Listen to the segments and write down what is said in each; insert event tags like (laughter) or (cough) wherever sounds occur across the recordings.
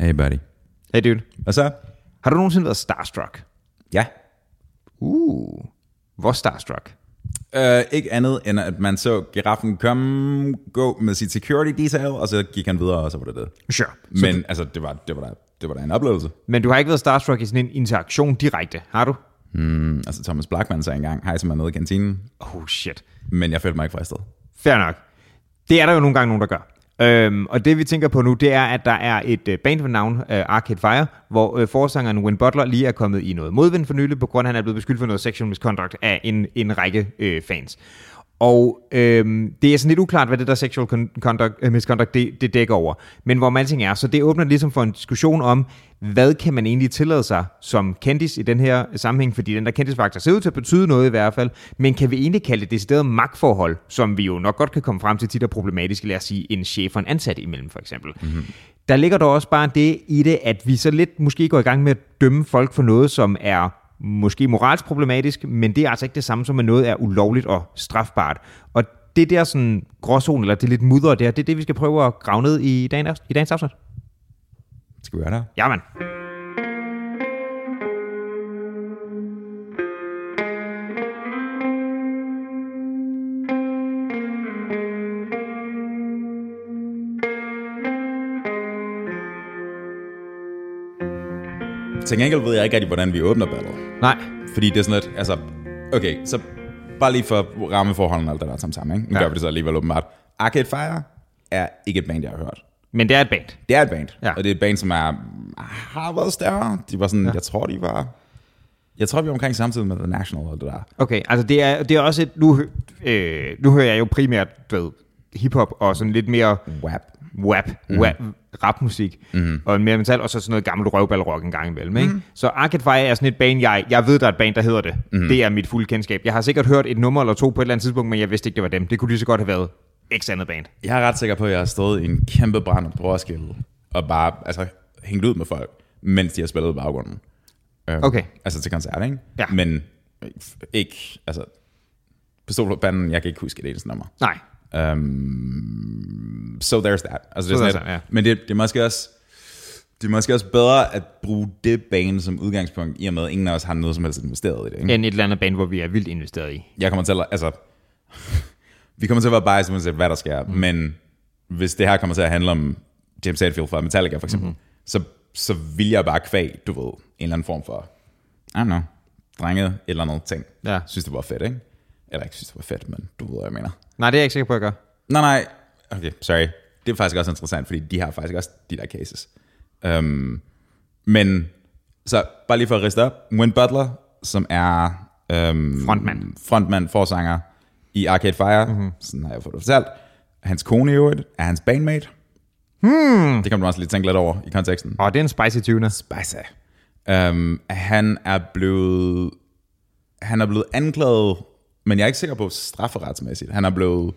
Hey buddy. Hey dude, Hvad så? har du nogensinde været starstruck? Ja. Uh, hvor starstruck? Uh, ikke andet end at man så giraffen komme, gå med sit security detail, og så gik han videre, og så var det det. Sure. Men altså, det var, det var, da, det var da en oplevelse. Men du har ikke været starstruck i sådan en interaktion direkte, har du? Mm, altså, Thomas Blackman sagde engang, hej til mig nede i kantinen, Oh shit. men jeg følte mig ikke fristet. Fair nok. Det er der jo nogle gange nogen, der gør. Øhm, og det vi tænker på nu, det er, at der er et øh, band ved navn øh, Arcade Fire, hvor øh, forsangeren Win Butler lige er kommet i noget modvind for nylig, på grund af, at han er blevet beskyldt for noget sexual misconduct af en, en række øh, fans. Og øhm, det er sådan lidt uklart, hvad det der sexual con- conduct, øh, misconduct det, det dækker over. Men hvor man alting er, så det åbner ligesom for en diskussion om, hvad kan man egentlig tillade sig som kendis i den her sammenhæng, fordi den der kendisfaktor ser ud til at betyde noget i hvert fald, men kan vi egentlig kalde det decideret magtforhold, som vi jo nok godt kan komme frem til tit er problematisk, lad os sige en chef og en ansat imellem for eksempel. Mm-hmm. Der ligger der også bare det i det, at vi så lidt måske går i gang med at dømme folk for noget, som er måske moralsk problematisk, men det er altså ikke det samme som, at noget er ulovligt og strafbart. Og det der sådan gråzone, eller det lidt mudder der, det er det, vi skal prøve at grave ned i, dagens, i dagens afsnit. Skal vi gøre det? Ja, Til gengæld ved jeg ikke rigtig, hvordan vi åbner ballet. Nej, Fordi det er sådan lidt, altså, okay, så bare lige for rammeforholdene og alt det der sammen sammen, ikke? Nu Ja. gør vi det så alligevel åbenbart. Arcade Fire er ikke et band, jeg har hørt. men det er et band. Det er et band, Ja. og det er et band, som er, har været større. De var sådan, ja. jeg tror, de var... Jeg tror, vi var omkring samtidig med The National og det der. Okay, altså det er, det er også et, nu, øh, nu hører jeg jo primært, du ved, hiphop og sådan lidt mere WAP. wap, mm. wap rapmusik, mm. og mere metal, og så sådan noget gammelt røvballrock en gang imellem. Ikke? Så Arcade Fire er sådan et band, jeg, jeg ved, der er et band, der hedder det. Mm. Det er mit fulde kendskab. Jeg har sikkert hørt et nummer eller to på et eller andet tidspunkt, men jeg vidste ikke, det var dem. Det kunne lige så godt have været x andet band. Jeg er ret sikker på, at jeg har stået i en kæmpe brand på Roskilde, og bare altså, hængt ud med folk, mens de har spillet i baggrunden. Øhm, Okay. Altså til koncert, ikke? Ja. Men øh, ikke, altså, pistol på panden, jeg kan ikke huske det eneste nummer. Nej. Um, so there's that. Altså, det So er sådan, that, ja. Men det, det er måske også det er måske også bedre at bruge det bane som udgangspunkt, i og med, at ingen af os har noget som helst investeret i det. Ikke? End et eller andet band, hvor vi er vildt investeret i. Jeg kommer til at, altså, (laughs) vi kommer til at være biased, uanset hvad der sker, mm. men hvis det her kommer til at handle om James Hetfield fra Metallica for eksempel, mm-hmm. så, så vil jeg bare kvæg, du ved, en eller anden form for, I don't know, drenge et eller andet ting. Ja. Synes det var fedt, ikke? Eller ikke synes det var fedt, men du ved, hvad jeg mener. Nej, det er jeg ikke sikker på, at jeg gør. Nej, nej. Okay, sorry. Det er faktisk også interessant, fordi de har faktisk også de der cases. Um, men, så bare lige for at riste op. Win Butler, som er um, Frontmand. frontmand, forsanger i Arcade Fire, mm-hmm. sådan har jeg fået det fortalt. Hans kone i øvrigt er hans bandmate. Hmm. Det kan man også lige tænke lidt over i konteksten. Og det er en spicy tuner. Spicy. Um, han er blevet han er blevet anklaget, men jeg er ikke sikker på strafferetsmæssigt. Han er blevet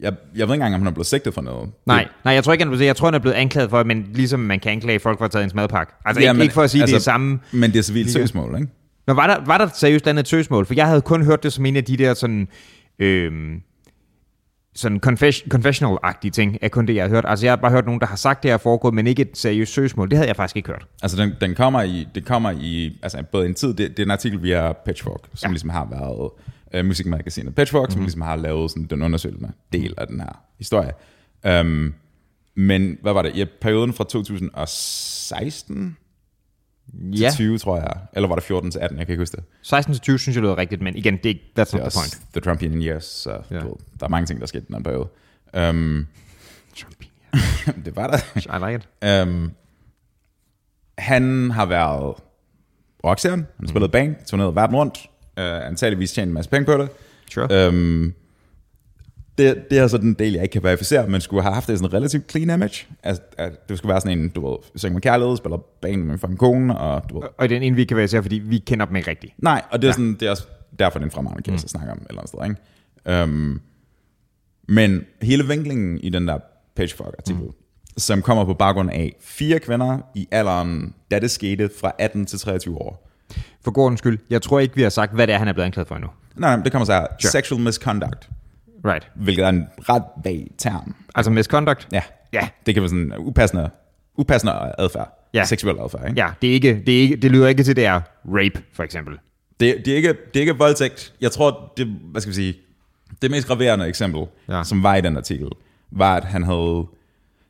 jeg, jeg ved ikke engang, om han er blevet sigtet for noget. Nej, nej, jeg tror ikke, han er blevet, jeg tror, han er blevet anklaget for, men ligesom man kan anklage folk for at have taget en madpakke. Altså Ja, ikke, men ikke for at sige, altså, det er altså- samme. Men det er civilt søgsmål, ikke? Nå, var der, var der seriøst andet et søgsmål? For jeg havde kun hørt det som en af de der sådan... Øhm, sådan confess- confessional-agtige ting, er kun det, jeg har hørt. Altså, jeg har bare hørt nogen, der har sagt, det er foregået, men ikke et seriøst søgsmål. Det havde jeg faktisk ikke hørt. Altså, den, den kommer i, det kommer i, altså både en tid, det, det er en artikel via Pitchfork, som ja. ligesom har været øh, musikmagasinet Pitchfork, mm-hmm. som ligesom har lavet sådan den undersøgende del af den her historie. Um, men hvad var det? I perioden fra 2016 Ja, til 20, tror jeg. Eller var det 14 til 18? Jeg kan ikke huske det. 16 til 20 synes jeg lyder rigtigt, men igen, det er, that's not the point. The Trumpian Years, så Ja. ja. der er mange ting, der skete i den her periode. Um, (laughs) det var der. I like it. Um, han har været rockstjerne, han har spillet band, turneret verden rundt, uh, antageligvis tjent en masse penge på det. Sure. Um, det, det er så den del, jeg ikke kan verificere, men skulle have haft det sådan relativt clean image. Altså, at det skulle være sådan en, du ved, synger med kærlighed, spiller band med min kone, og du ved, Og den ene, vi kan især, fordi vi kender dem ikke rigtigt. Nej, og det er, sådan, det er også derfor, den fremragende case, mm. jeg snakker om et eller andet sted. Ikke? Um, men hele vinklingen i den der Pitchfork-artikel, mm. som kommer på baggrund af fire kvinder i alderen, da det skete fra 18 til 23 år. For god skyld, jeg tror ikke, vi har sagt, hvad det er, han er blevet anklaget for endnu. Nej, nej, det kommer så her. Sure. Sexual misconduct, Right. hvilket er en ret vag term. Altså misconduct? Ja, Ja. det kan være sådan upassende, upassende adfærd. Ja. seksuel adfærd. Ikke? Ja, det, er ikke, det, er ikke, det lyder ikke til, det er rape, for eksempel. Det, det, er ikke, det er ikke voldtægt. Jeg tror, det, hvad skal vi sige, det mest graverende eksempel, Ja. ja. som var i den artikel, var, at han havde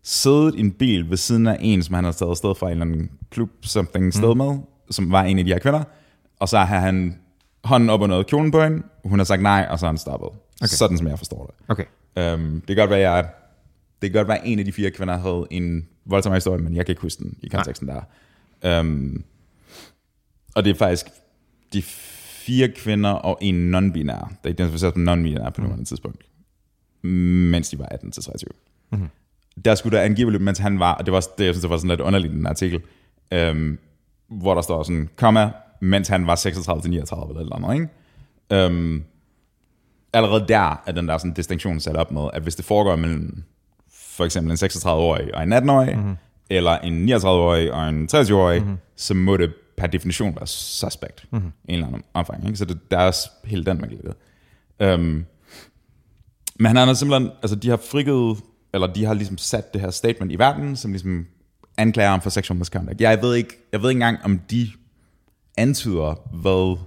siddet i en bil ved siden af en, som han havde taget afsted fra en eller anden klub, something sted Mm. med, som var en af de her kvinder, og så har han hånden op og noget kjolen på hende, hun har sagt nej, og så har han stoppet. Okay. Sådan som jeg forstår det. Okay. Um, det kan godt være, jeg, det kan godt være, at en af de fire kvinder havde en voldsom historie, men jeg kan ikke huske den i konteksten der. Um, og det er faktisk de fire kvinder og en non-binær, der identificeres som non-binær på nuværende tidspunkt, mens de var 18 til 23. Mm-hmm. Der skulle der angiveligt, mens han var, og det var det, jeg synes, det var sådan lidt underligt i den artikel, um, hvor der står sådan, komma, mens han var 36 til 39 eller et eller andet, ikke? Um, allerede der er den der sådan distinktion sat op med, at hvis det foregår mellem for eksempel en 36-årig og en 18-årig, mm-hmm. eller en 39-årig og en 23-årig, mm-hmm. så må det per definition være suspect mm-hmm. i en eller anden omfang. Ikke? Så det, der er også hele den mærkelighed. Um, men han har simpelthen, altså de har frigivet, eller de har ligesom sat det her statement i verden, som ligesom anklager ham for sexual misconduct. Jeg ved ikke, jeg ved ikke engang, om de antyder, hvad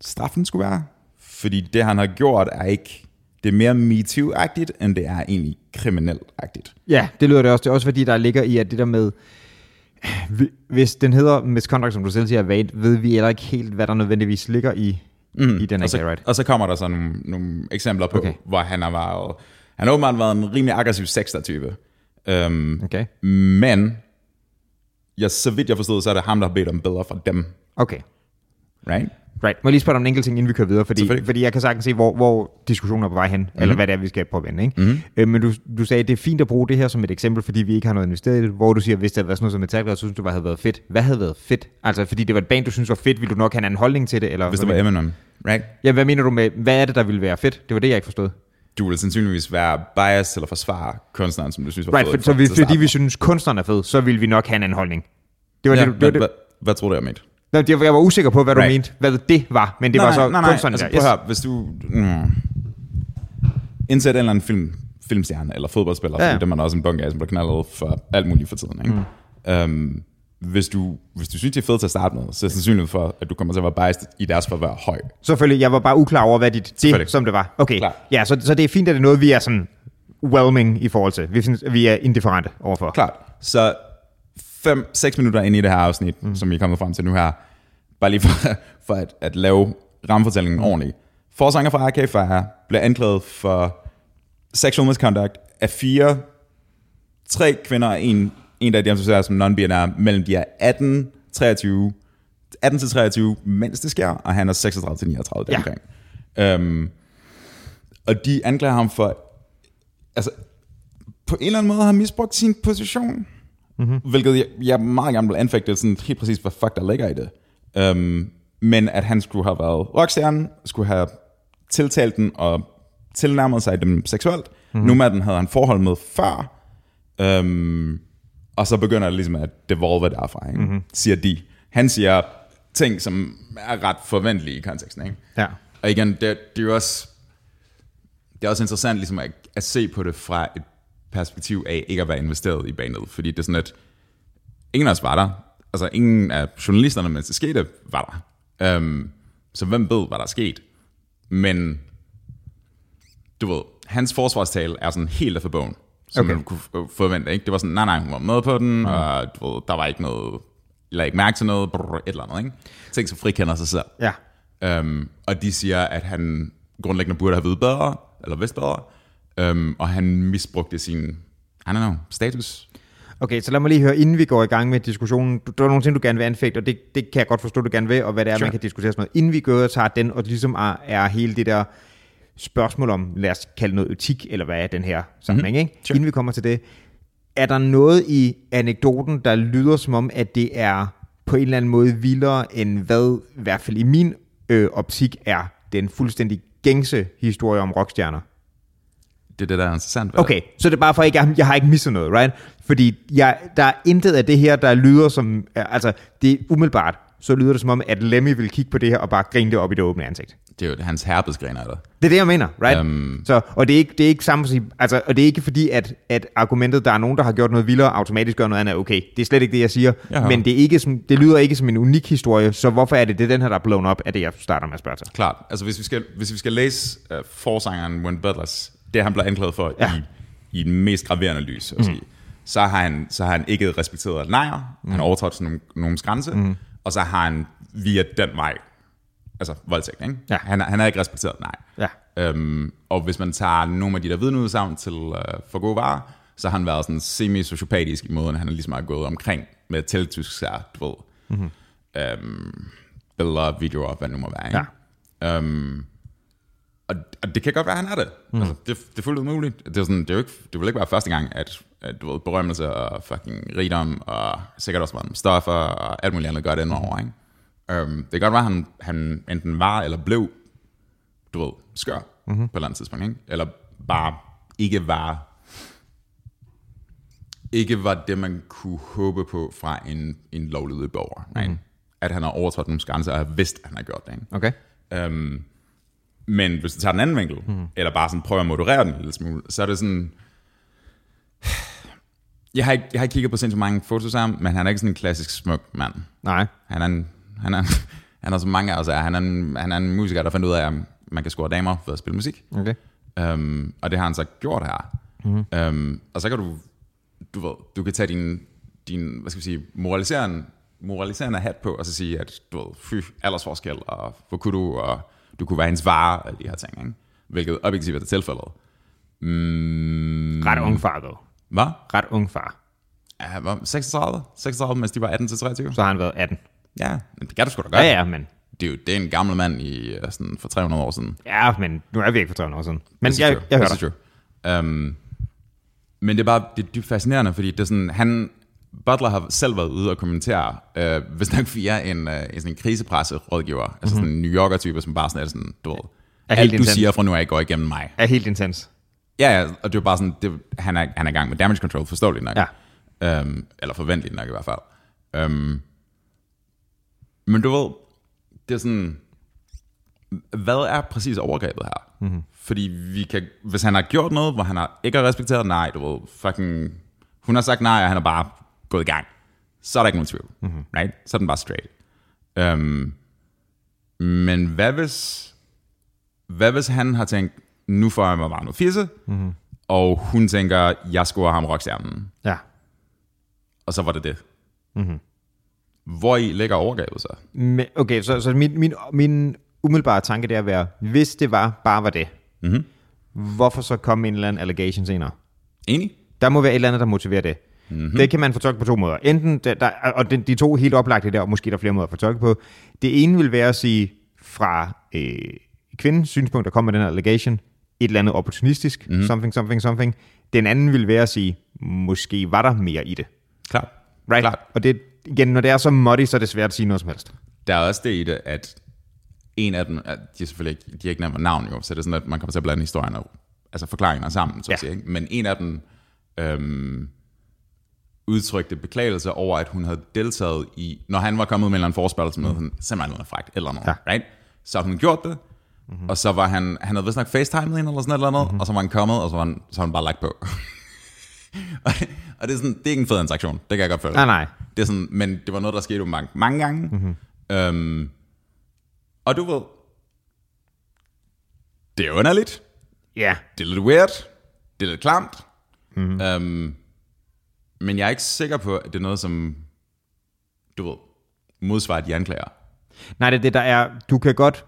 straffen skulle være. Fordi det, han har gjort, er ikke... Det er mere MeToo-agtigt, end det er egentlig kriminelt-agtigt. Ja, det lyder det også. Det er også fordi, der ligger i, at det der med, hvis den hedder misconduct, som du selv siger, vagt, ved vi heller ikke helt, hvad der nødvendigvis ligger i, mm. i den og, så, her right? og så kommer der så nogle, nogle eksempler på, Okay. hvor han har været... Han har åbenbart været en rimelig aggressiv sexter-type. Um, Okay. Men, ja, så vidt jeg forstod, så er det ham, der har bedt om bedre fra dem. Okay. Right? Right. Må jeg lige spørge om en enkelt ting, inden vi kører videre? Fordi, fordi jeg kan sagtens se, hvor, hvor diskussionen er på vej hen, mm-hmm. eller hvad det er, vi skal påvende. Ikke? Mm-hmm. Øh, men du, du sagde, at det er fint at bruge det her som et eksempel, fordi vi ikke har noget investeret i det, hvor du siger, hvis det havde været sådan noget som Metallica, så synes du, det havde været fedt. Hvad havde været fedt? Altså, fordi det var et band, du synes var fedt, ville du nok have en anden holdning til det? Eller Hvis det var Eminem. Right? Ja, hvad mener du med, hvad er det, der ville være fedt? Det var det, jeg ikke forstod. Du ville sandsynligvis være biased at forsvare kunstneren, som du synes var Right, fed for, så vi, at fordi vi synes, kunstneren er fed, så ville vi nok have en anden holdning. Det var Ja, det, du, det, hvad, det, hvad, hvad tror du, jeg mente? Nå, det, jeg var usikker på, hvad du Right. mente, hvad det var, men det nej, var så nej, nej, kunstneren altså, der. prøv at høre, hvis du... Mm, indsæt en eller anden film, filmstjerne eller fodboldspiller, Ja, fordi dem er der også en bunke af, som bliver knaldet for alt muligt for tiden. Ikke? Mm. Um, hvis, du, hvis du synes, det er fedt til at starte med, så er sandsynligheden for, at du kommer til at være biased i deres forvær høj. Selvfølgelig, jeg var bare uklar over, hvad dit, det, som det var. Okay, Klart. ja, så, så det er fint, at det er noget, vi er sådan whelming i forhold til. Vi, synes, vi er indifferente overfor. Klart. Så 5-6 minutter ind i det her afsnit, mm. som vi er kommet frem til nu her, bare lige for, (laughs) for at, at lave rammefortællingen mm. ordentligt. Forsanger fra Arcade Fire blev anklaget for sexual misconduct af fire, tre kvinder og en, en der identificerer som non-binær, mellem de er 18, 23, 18 til 23, mens det sker, og han er 36 til 39 Ja. deromkring. Um, og de anklager ham for, altså, på en eller anden måde har misbrugt sin position, mm-hmm. hvilket jeg, jeg meget gerne vil anfægte, sådan helt præcis, hvad fuck der ligger i det. Um, men at han skulle have været rockstjerne, skulle have tiltalt den og tilnærmet sig dem seksuelt. Mm-hmm. Nu med den havde han forhold med før, um, og så begynder det ligesom at devolve derfra, ikke? Mm-hmm. siger de. Han siger ting, som er ret forventelige i konteksten. Ikke? Ja. Og igen, det, det er jo også, det er også interessant ligesom at, at se på det fra et perspektiv af ikke at være investeret i banet, fordi det er sådan, at ingen af os var der. Altså ingen af journalisterne, mens det skete, var der. Um, så hvem ved, hvad der er sket? Men du ved, hans forsvarstale er sådan helt af for bogen, som Okay. man kunne f- forvente. Ikke? Det var sådan, nej, nej, hun var med på den, mm. og du ved, der var ikke noget, eller ikke mærke til noget, brrr, et eller andet. Ikke? Ting, som frikender sig selv. Ja. Um, og de siger, at han grundlæggende burde have videt bedre, eller vidst bedre, um, og han misbrugte sin, I don't know, status. Okay, så lad mig lige høre, inden vi går i gang med diskussionen. Du, der er nogle ting, du gerne vil anfægte, og det, det kan jeg godt forstå, du gerne vil, og hvad det er. Sure. man kan diskutere sådan noget. Inden vi går og tager den, og ligesom er, er hele det der spørgsmål om, lad os kalde noget etik, eller hvad er den her sammenhæng, mm-hmm. ikke? Sure. Inden vi kommer til det, er der noget i anekdoten, der lyder som om, at det er på en eller anden måde vildere, end hvad, i hvert fald i min øh, optik, er den fuldstændig gængse historie om rockstjerner? Det er det, der er interessant. Okay, så det er bare for ikke, jeg, jeg har ikke misset noget, right? Fordi jeg, der er intet af det her, der lyder som, altså det er umiddelbart, så lyder det som om, at Lemmy vil kigge på det her og bare grine det op i det åbne ansigt. Det er jo hans herpesgrener, der. Det er det, jeg mener, right? Øhm. Så, og det er ikke, det er ikke samme, altså, og det er ikke fordi, at, at argumentet, der er nogen, der har gjort noget vildere, automatisk gør noget andet, okay. Det er slet ikke det, jeg siger. Jaha. Men det, er ikke som, det lyder ikke som en unik historie, så hvorfor er det, det er den her, der er blown op, er det, jeg starter med at spørge til. Klart. Altså, hvis vi skal, hvis vi skal læse uh, forsangeren Wayne Butlers, det han blev anklaget for Ja. i, i den mest graverende lys, mm. sige, så, har han, så har han ikke respekteret nejer, mm. han har overtrådt sådan nogle, nogle grænse, mm. og så har han via den vej, altså voldtægt, ikke? Ja. Han, han har ikke respekteret nej. Ja. Øhm, og hvis man tager nogle af de der vidneudsagn til uh, for gode varer, så har han været sådan semi-sociopatisk i måden, han er ligesom har gået omkring med tiltysk sær, du ved. Mm-hmm. Øhm, billeder, videoer, hvad det nu må være. Ikke? Ja. Øhm, og, og det kan godt være, at han er det. Mm. Altså, det, det er fuldt muligt. Det, er sådan, det, er jo ikke, det vil ikke være første gang, at, at du ved, berømmelse og fucking rigdom, og sikkert også mange stoffer, og alt muligt andet gør det indover. Ikke? Øhm, det kan godt være, at han, han enten var eller blev, du ved, skør mm-hmm. på et eller andet tidspunkt. Ikke? Eller bare ikke var ikke var det, man kunne håbe på fra en, en lovlydig borger. Right? At han har overtrådt nogle grænser, og har vidst, at han har gjort det. Ikke? Okay. Øhm, men hvis du tager den anden vinkel, mm. eller bare sådan prøver at moderere den en lille smule, så er det sådan... Jeg har ikke, jeg har ikke kigget på sindssygt mange fotos af ham, men han er ikke sådan en klassisk smuk mand. Nej. Han er en, han er, (laughs) han er som mange af os er. Han er, en, han er en musiker, der fandt ud af, at man kan score damer for at spille musik. Okay. Um, og det har han så gjort her. Mm-hmm. Um, og så kan du, du ved, du kan tage din, din hvad skal vi sige, moraliserende, moraliserende hat på, og så sige, at du ved, fy, aldersforskel, og hvor kunne du, og du kunne være hendes vare, alle de her ting, ikke? Hvilket objektivt er tilfældet. Mm, Ret ung far, dog. hvad? Ret ung far. Ja, han var 36, 36, mens de var 18 til 23. Så har han været 18. Ja, men det kan du sgu da gøre. Ja, ja, men... Det er jo det er en gammel mand i, øh, sådan, for 300 år siden. Ja, men nu er vi ikke for 300 år siden. Men jeg, true. jeg hører dig. Um, men det er bare det er dybt fascinerende, fordi det er sådan, han, Butler har selv været ude og kommentere, øh, hvis nok via en, øh, en, sådan en krisepresserådgiver, mm-hmm. altså sådan en New Yorker-type, som bare sådan er sådan, du ved, Mhm. Er helt alt du intens. siger fra nu af går igennem mig. Er helt intens. Ja, ja, og det er bare sådan, det, han, er, han er i gang med damage control, forståeligt nok. Ja. Um, eller forventeligt nok i hvert fald. Um, men du ved, det er sådan, hvad er præcis overgrebet her? Mm-hmm. Fordi vi kan, hvis han har gjort noget, hvor han har ikke har respekteret nej, du ved, fucking, hun har sagt nej, og han er bare gået i gang, så er der ikke nogen tvivl. Mm-hmm. Right? Så er den bare straight. Um, men hvad hvis, hvad hvis han har tænkt, nu får jeg mig bare noget fisse, mm-hmm. og hun tænker, jeg scorer ham rockstjernen, Ja. og så var det det. Mm-hmm. Hvor i ligger overgrebet så? Men, okay, så, så min, min, min umiddelbare tanke er at være, hvis det var, bare var det, Mhm. hvorfor så komme en eller anden allegation senere? Enig? Der må være et eller andet, der motiverer det. Mhm. Mm-hmm. Det kan man fortolke på to måder. Enten, der, der, og de, de to helt oplagte der, og måske er der flere måder at fortolke på. Det ene vil være at sige, fra øh, kvindens synspunkt, der kommer den her allegation, et eller andet opportunistisk, Mhm. mm-hmm. something, something, something. Den anden vil være at sige, måske var der mere i det. Klart. Right? Klart. Og det, igen, når det er så muddy, så er det svært at sige noget som helst. Der er også det i det, at en af dem, at de er selvfølgelig ikke, de har ikke nævnt navn jo, så det er sådan, at man kommer til at blande historien og altså forklaringerne sammen, så Ja. at sige, ikke? Men en af dem øhm, udtrykte beklagelse over, at hun havde deltaget i, når han var kommet med en eller anden forspørgelse med, mm. simpelthen noget fragt, eller noget, Ja. right? Så havde hun gjort det, mm-hmm. og så var han, han havde vist nok facetimet hende, eller sådan et eller andet, mm-hmm. og så var han kommet, og så var han, så var han bare lagt på. (laughs) og, det, og det er sådan, det er ikke en fed interaktion, det kan jeg godt føle. Nej, nej. Det er sådan, men det var noget, der skete mange, mange gange. Mm-hmm. Øhm, og du ved, det er underligt, Ja. det er lidt weird, det er lidt klamt, mm-hmm. øhm, men jeg er ikke sikker på, at det er noget, som, du ved, modsvarer de anklager. Nej, det er det, der er... Du kan godt...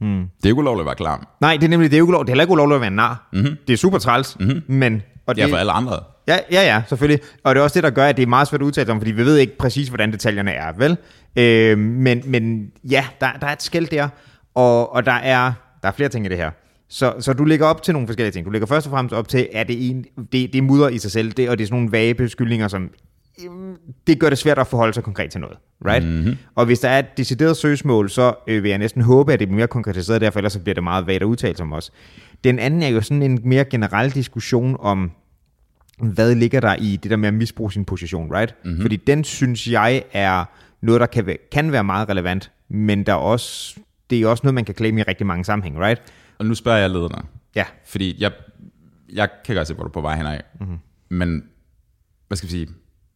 Det er ikke ulovligt at være klam. Nej, det er nemlig det er ulovligt. Det er heller ikke ulovligt at være nar. Mhm. Mm-hmm. Det er super træls, mm-hmm. men... Og det, Ja, for alle andre. Ja, ja, ja, selvfølgelig. Og det er også det, der gør, at det er meget svært at udtale sig om, fordi vi ved ikke præcis, hvordan detaljerne er, vel? Øh, men, men ja, der, der er et skæld der, og, og der, er, der er flere ting i det her. Så, så du lægger op til nogle forskellige ting. Du lægger først og fremmest op til, at det, en, det, det er mudder i sig selv, det, og det er sådan nogle vage beskyldninger, som øhm, det gør det svært at forholde sig konkret til noget. Right? Mm-hmm. Og hvis der er et decideret søgsmål, så øh, vil jeg næsten håbe, at det bliver mere konkretiseret derfor, ellers så bliver det meget vagt at udtale sig om os. Den anden er jo sådan en mere generel diskussion om, hvad ligger der i det der med at misbruge sin position, right? Mm-hmm. Fordi den synes jeg er noget, der kan være, kan være meget relevant, men der er også, det er også noget, man kan claim i rigtig mange sammenhæng, right? Og nu spørger jeg lederne, Ja, fordi jeg, jeg kan godt se, hvor du er på vej henad. Mm-hmm. Men, hvad skal vi sige,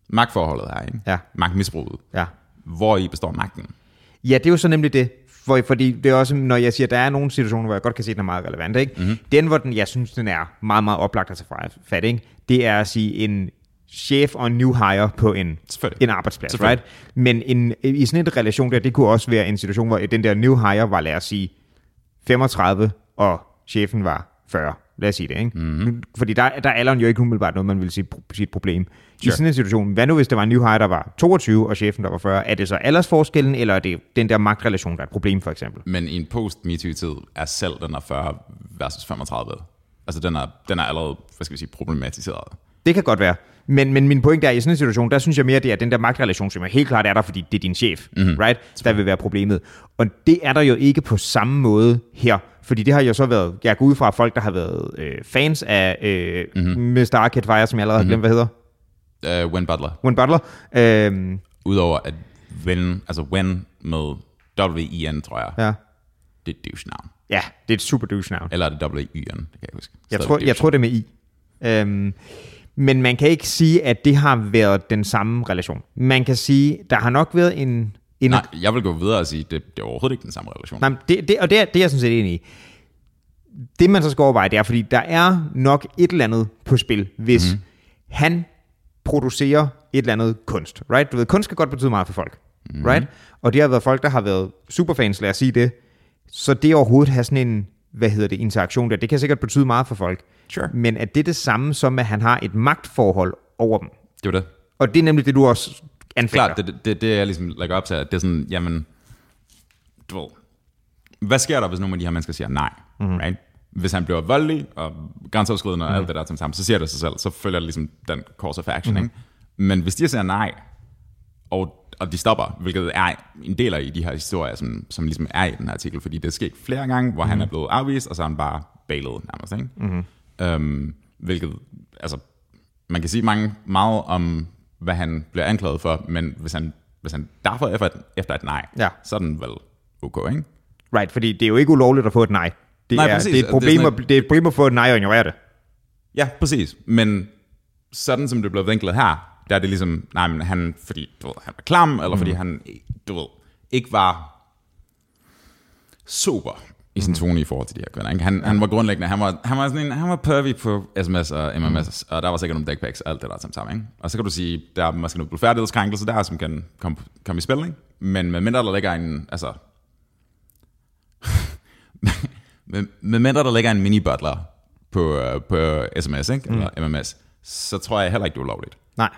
magtforholdet her, ikke? Ja. magtmisbruget. ja. Hvor i består magten? Ja, det er jo så nemlig det. For, fordi det er også, når jeg siger, at der er nogle situationer, hvor jeg godt kan se, at den er meget relevant. Ikke? Mm-hmm. Den, hvor den, jeg synes, den er meget, meget oplagt at tage fat, ikke? det er at sige en chef og en new hire på en, en arbejdsplads. Right? Men en, i sådan en relation der, det kunne også være en situation, hvor den der new hire var, lad os sige, 35, og chefen var 40. Lad os sige det, ikke? Mm-hmm. Fordi der, der er alderen jo ikke umiddelbart noget, man vil sige, et problem. Sure. I sådan en situation, hvad nu hvis der var en new hire, der var 22, og chefen der var 40? Er det så aldersforskellen, eller er det den der magtrelation, der er et problem, for eksempel? Men i en post-MeToo-tid er selv den er 40 versus 35. Altså den er, den er allerede, hvad skal vi sige, problematiseret. Det kan godt være. Men, men min pointe er, at i sådan en situation, der synes jeg mere, det er den der magtrelation, som er helt klart er der, fordi det er din chef, mm-hmm. right? Der vil være problemet. Og det er der jo ikke på samme måde her. Fordi det har jo så været, jeg går ud fra folk, der har været øh, fans af øh, mm-hmm. Mr. Arcade Fire, som jeg allerede har glemt, hvad hedder. Uh, Wen Butler. Wayne Butler. Øh, Udover at Wen, altså Wen med W-I-N, tror jeg, ja. det er et douche-navn. ja, det er et super douche navn. Eller er det W-I-N, det kan jeg huske. Jeg tror, jeg tror det er med I. Øhm, men man kan ikke sige, at det har været den samme relation. Man kan sige, der har nok været en... en Nej, jeg vil gå videre og sige, det, det er overhovedet ikke den samme relation. Nej, det, det, og det er, det er jeg sådan set enig i. Det man så skal overveje, det er, fordi der er nok et eller andet på spil, hvis mm. han producerer et eller andet kunst. Right? Du ved, kunst kan godt betyde meget for folk. Mm. Right? Og det har været folk, der har været superfans, lad os sige det. Så det overhovedet at have sådan en, hvad hedder det, interaktion der, det kan sikkert betyde meget for folk. Sure. Men er det det samme som, at han har et magtforhold over dem? Det var det. Og det er nemlig det, du også anfægter. Klart, det, det, det er jeg ligesom lægger op til, at det er sådan, jamen, du ved, hvad sker der, hvis nogle af de her mennesker siger nej, mm-hmm. right? Hvis han bliver voldelig og grænseoverskridende og alt det der til sammen, så siger det sig selv, så følger det ligesom den course of action, mm-hmm. ikke? Men hvis de siger nej, og, og de stopper, hvilket er en del af i de her historier, som, som ligesom er i den her artikel, fordi det er sket flere gange, hvor mm-hmm. han er blevet afvist, og så er han bare bailet nærmest, ikke? Mm-hmm. Øhm, hvilket, altså, man kan sige mange, meget om, hvad han bliver anklaget for, men hvis han, hvis han derfor efter, efter et nej, Ja. så er den vel ok, ikke? Right, fordi det er jo ikke ulovligt at få et nej. Det, Nej, er, præcis. det, er et Det er problem, sådan at, det er et problem at få et nej og ignorere det. Ja, præcis. Men sådan som det blev vinklet her, der er det ligesom, nej, men han, fordi du ved, han var klam, eller mm. fordi han, du ved, ikke var super i sin tone i forhold til de her kvinder. Ikke? Han, han var grundlæggende, han var, han var, sådan en, han var pervy på sms og MMS, mm. og der var sikkert nogle dick pics og alt det der sammen sammen. Ikke? Og så kan du sige, der er måske nogle blodfærdighedskrænkelser der, som kan komme kom i spil, ikke? men med mindre der ligger en, altså, (laughs) med, med mindre der ligger en mini-butler på, uh, på sms, ikke? eller MMS, så tror jeg heller ikke, det er ulovligt. Nej.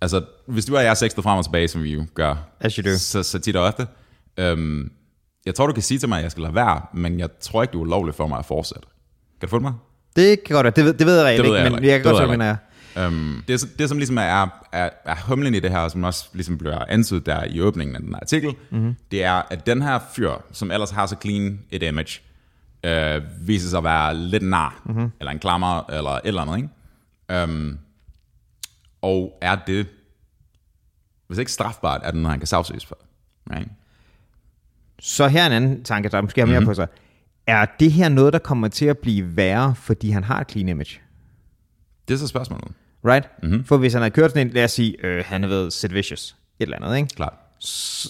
Altså, hvis du og jeg sexter frem og tilbage, som vi jo gør, As you do. så, så tit og ofte, øhm, jeg tror, du kan sige til mig, at jeg skal lade være, men jeg tror ikke, det er ulovligt for mig at fortsætte. Kan du følge mig? Det kan godt være. Det ved, det ved jeg Det ved ikke, jeg men jeg ikke. kan Det godt se, jeg jeg Øhm, det, er så- det, som ligesom er, er, er humlen i det her, som også ligesom bliver antydet der i åbningen af den her artikel, mm-hmm. det er, at den her fyr, som ellers har så clean et image, øh, viser sig at være lidt nar, mm-hmm. eller en klammer, eller et eller andet, ikke? Øhm, og er det, hvis ikke strafbart, er det noget, han kan sagsøges for. Right? Så her er en anden tanke, der måske har mere mm-hmm. på sig. Er det her noget, der kommer til at blive værre, fordi han har et clean image? Det er så spørgsmålet. Right? Mm-hmm. For hvis han havde kørt sådan en, lad os sige, øh, han havde været Sid Vicious, et eller andet, ikke? Klart.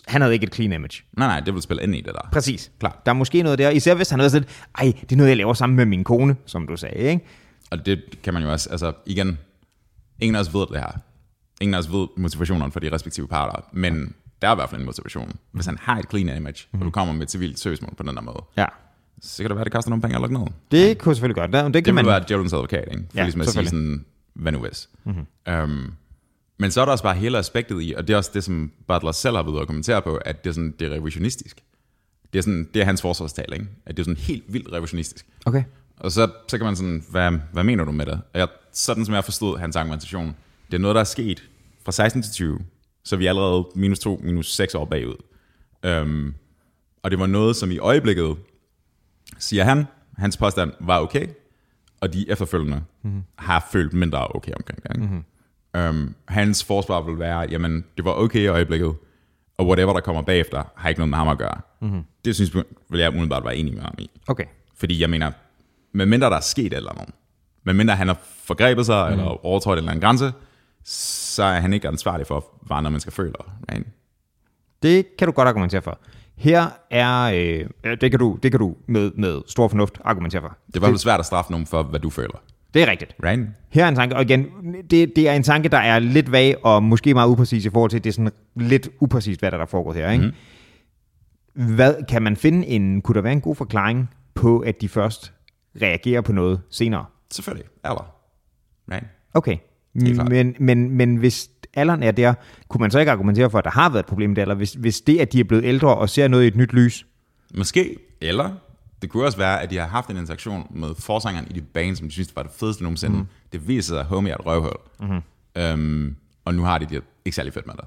Han havde ikke et clean image. Nej, nej, det vil spille ind i det der. Præcis. Klart. Der er måske noget der, især hvis han havde sådan ej, det er noget, jeg laver sammen med min kone, som du sagde, ikke? Og det kan man jo også, altså igen, ingen af os ved det her. Ingen af os ved motivationen for de respektive parter, men der er i hvert fald en motivation. Hvis han har et clean image, og du kommer med et civilt søgsmål på den der måde, Ja. så kan det være, at det koster nogle penge lukke ned. Det kunne selvfølgelig godt. Det, det Det kan vil man... være djævelens advokat, ikke? For Ja, ligesom at sige sådan, hvad nu hvis. Mm-hmm. Um, men så er der også bare hele aspektet i, og det er også det, som Butler selv har været ude at kommentere på, at det er, sådan, det er revisionistisk. Det er, sådan, det er hans forsvarstale, ikke? At det er sådan helt vildt revisionistisk. Okay. Og så, så kan man sådan, hvad, hvad mener du med det? Og jeg, sådan som jeg forstod hans argumentation, det er noget, der er sket fra 16 til 20, så vi er allerede minus 2, minus 6 år bagud. Um, og det var noget, som i øjeblikket, siger han, hans påstand var okay, og de efterfølgende mm-hmm. har følt mindre okay omkring det. Ikke? Mm-hmm. Um, hans forsvar vil være, jamen, det var okay i øjeblikket, og whatever der kommer bagefter, har ikke noget med ham at gøre. Mm-hmm. Det synes jeg, vil jeg umiddelbart være enig med ham i. Okay. Fordi jeg mener, medmindre der er sket eller noget, medmindre han har forgrebet sig, mm. eller overtrådt en eller anden grænse, så er han ikke ansvarlig for, hvad andre mennesker føler. Right? Det kan du godt argumentere for. Her er, øh, ja, det kan du, det kan du med, med stor fornuft argumentere for. Det var vel svært at straffe nogen for, hvad du føler. Det er rigtigt. Right? Her er en tanke, og igen, det, det er en tanke, der er lidt vag og måske meget upræcis i forhold til, at det er sådan lidt upræcist, hvad der, der foregår her. Ikke? Mm. Hvad, kan man finde en, kunne der være en god forklaring på, at de først reagerer på noget senere? Selvfølgelig. Er der. Right? Okay. Klart. Men, men, men hvis alderen er der, kunne man så ikke argumentere for, at der har været et problem der, eller hvis, hvis det, at de er blevet ældre og ser noget i et nyt lys, Måske, eller det kunne også være, at de har haft en interaktion med forsangeren i de band, som de synes var det fedeste nogensinde. Mm. Det viser sig, at homie er et røvhul. Mm-hmm. Øhm, og nu har de det ikke særlig fedt med det.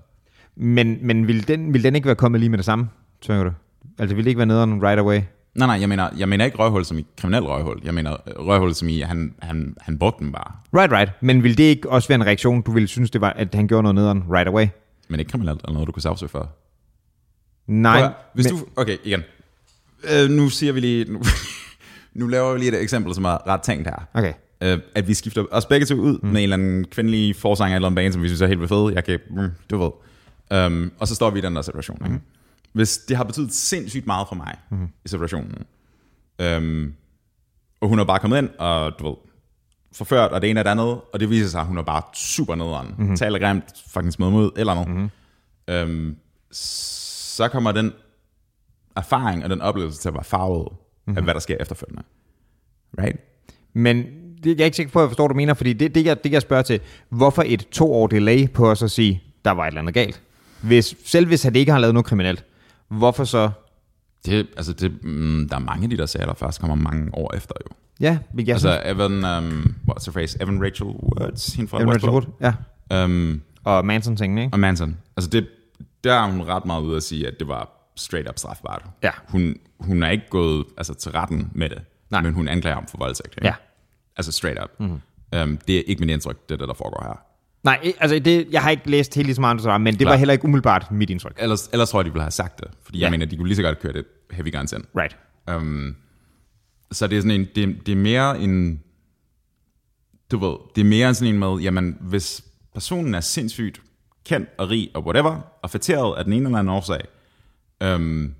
men, men vil, den, vil den ikke være kommet lige med det samme, tænker du? Altså vil det ikke være nederen right away? Nej, nej, jeg mener, jeg mener ikke røvhul som i kriminel røvhul. Jeg mener øh, røvhul som i, han, han, han brugte den bare. Right, right. Men vil det ikke også være en reaktion, du ville synes, det var, at han gjorde noget nederen right away? Men ikke kriminelt, eller noget, du kunne sagsøge for. Nej. Prøv Hvis men, du, okay, igen. Øh, nu siger vi lige, nu, (laughs) nu laver vi lige et eksempel, som er ret tænkt her. Okay. Øh, at vi skifter os begge to ud mm. med en eller anden kvindelig forsanger eller en band, som vi synes er helt vildt fed. Jeg kan, mm, du ved. Um, og så står vi i den der situation. Mm. Hvis det har betydet sindssygt meget for mig mm. i situationen, um, og hun er bare kommet ind, og du ved, forført, og det ene og det andet, og det viser sig, at hun er bare super nederen, mm-hmm. taler grimt, fucking smed mod, eller noget. Mm-hmm. Um, så kommer den erfaring og den oplevelse til at være farvet mm-hmm. af, hvad der sker efterfølgende. Right? Men det, jeg er ikke sikker på, at jeg forstår, hvad du mener, fordi det, det, jeg, det jeg spørger til, hvorfor et to år delay på at så sige, der var et eller andet galt? Hvis, selv hvis han ikke har lavet noget kriminelt, hvorfor så? Det, altså det, mm, der er mange af de der sager, der først kommer mange år efter jo. Ja, men jeg Altså Evan, um, what's her face? Evan Rachel Woods, hende fra Evan Rachel. Wood, ja. Um, Og Manson-tingene, ikke? og Manson. Altså det, der er hun ret meget ude at sige, at det var straight up strafbart. Ja. Hun, hun er ikke gået altså, til retten med det, Nej. men hun anklager ham for voldtægt. ikke? Ja. Altså straight up. Mm-hmm. Um, det er ikke mit indtryk, det er det, der foregår her. Nej, altså det, jeg har ikke læst helt lige så meget, som men det Klar. var heller ikke umiddelbart mit indtryk. Ellers, ellers tror jeg, de ville have sagt det. Fordi ja. Jeg mener, de kunne lige så godt køre det heavy guns ind. Right. Um, så det er sådan en, det, det er mere en, du ved, det er mere sådan en med, jamen, hvis personen er sindssygt kendt og rig og whatever, og fætteret af den ene eller anden årsag, um,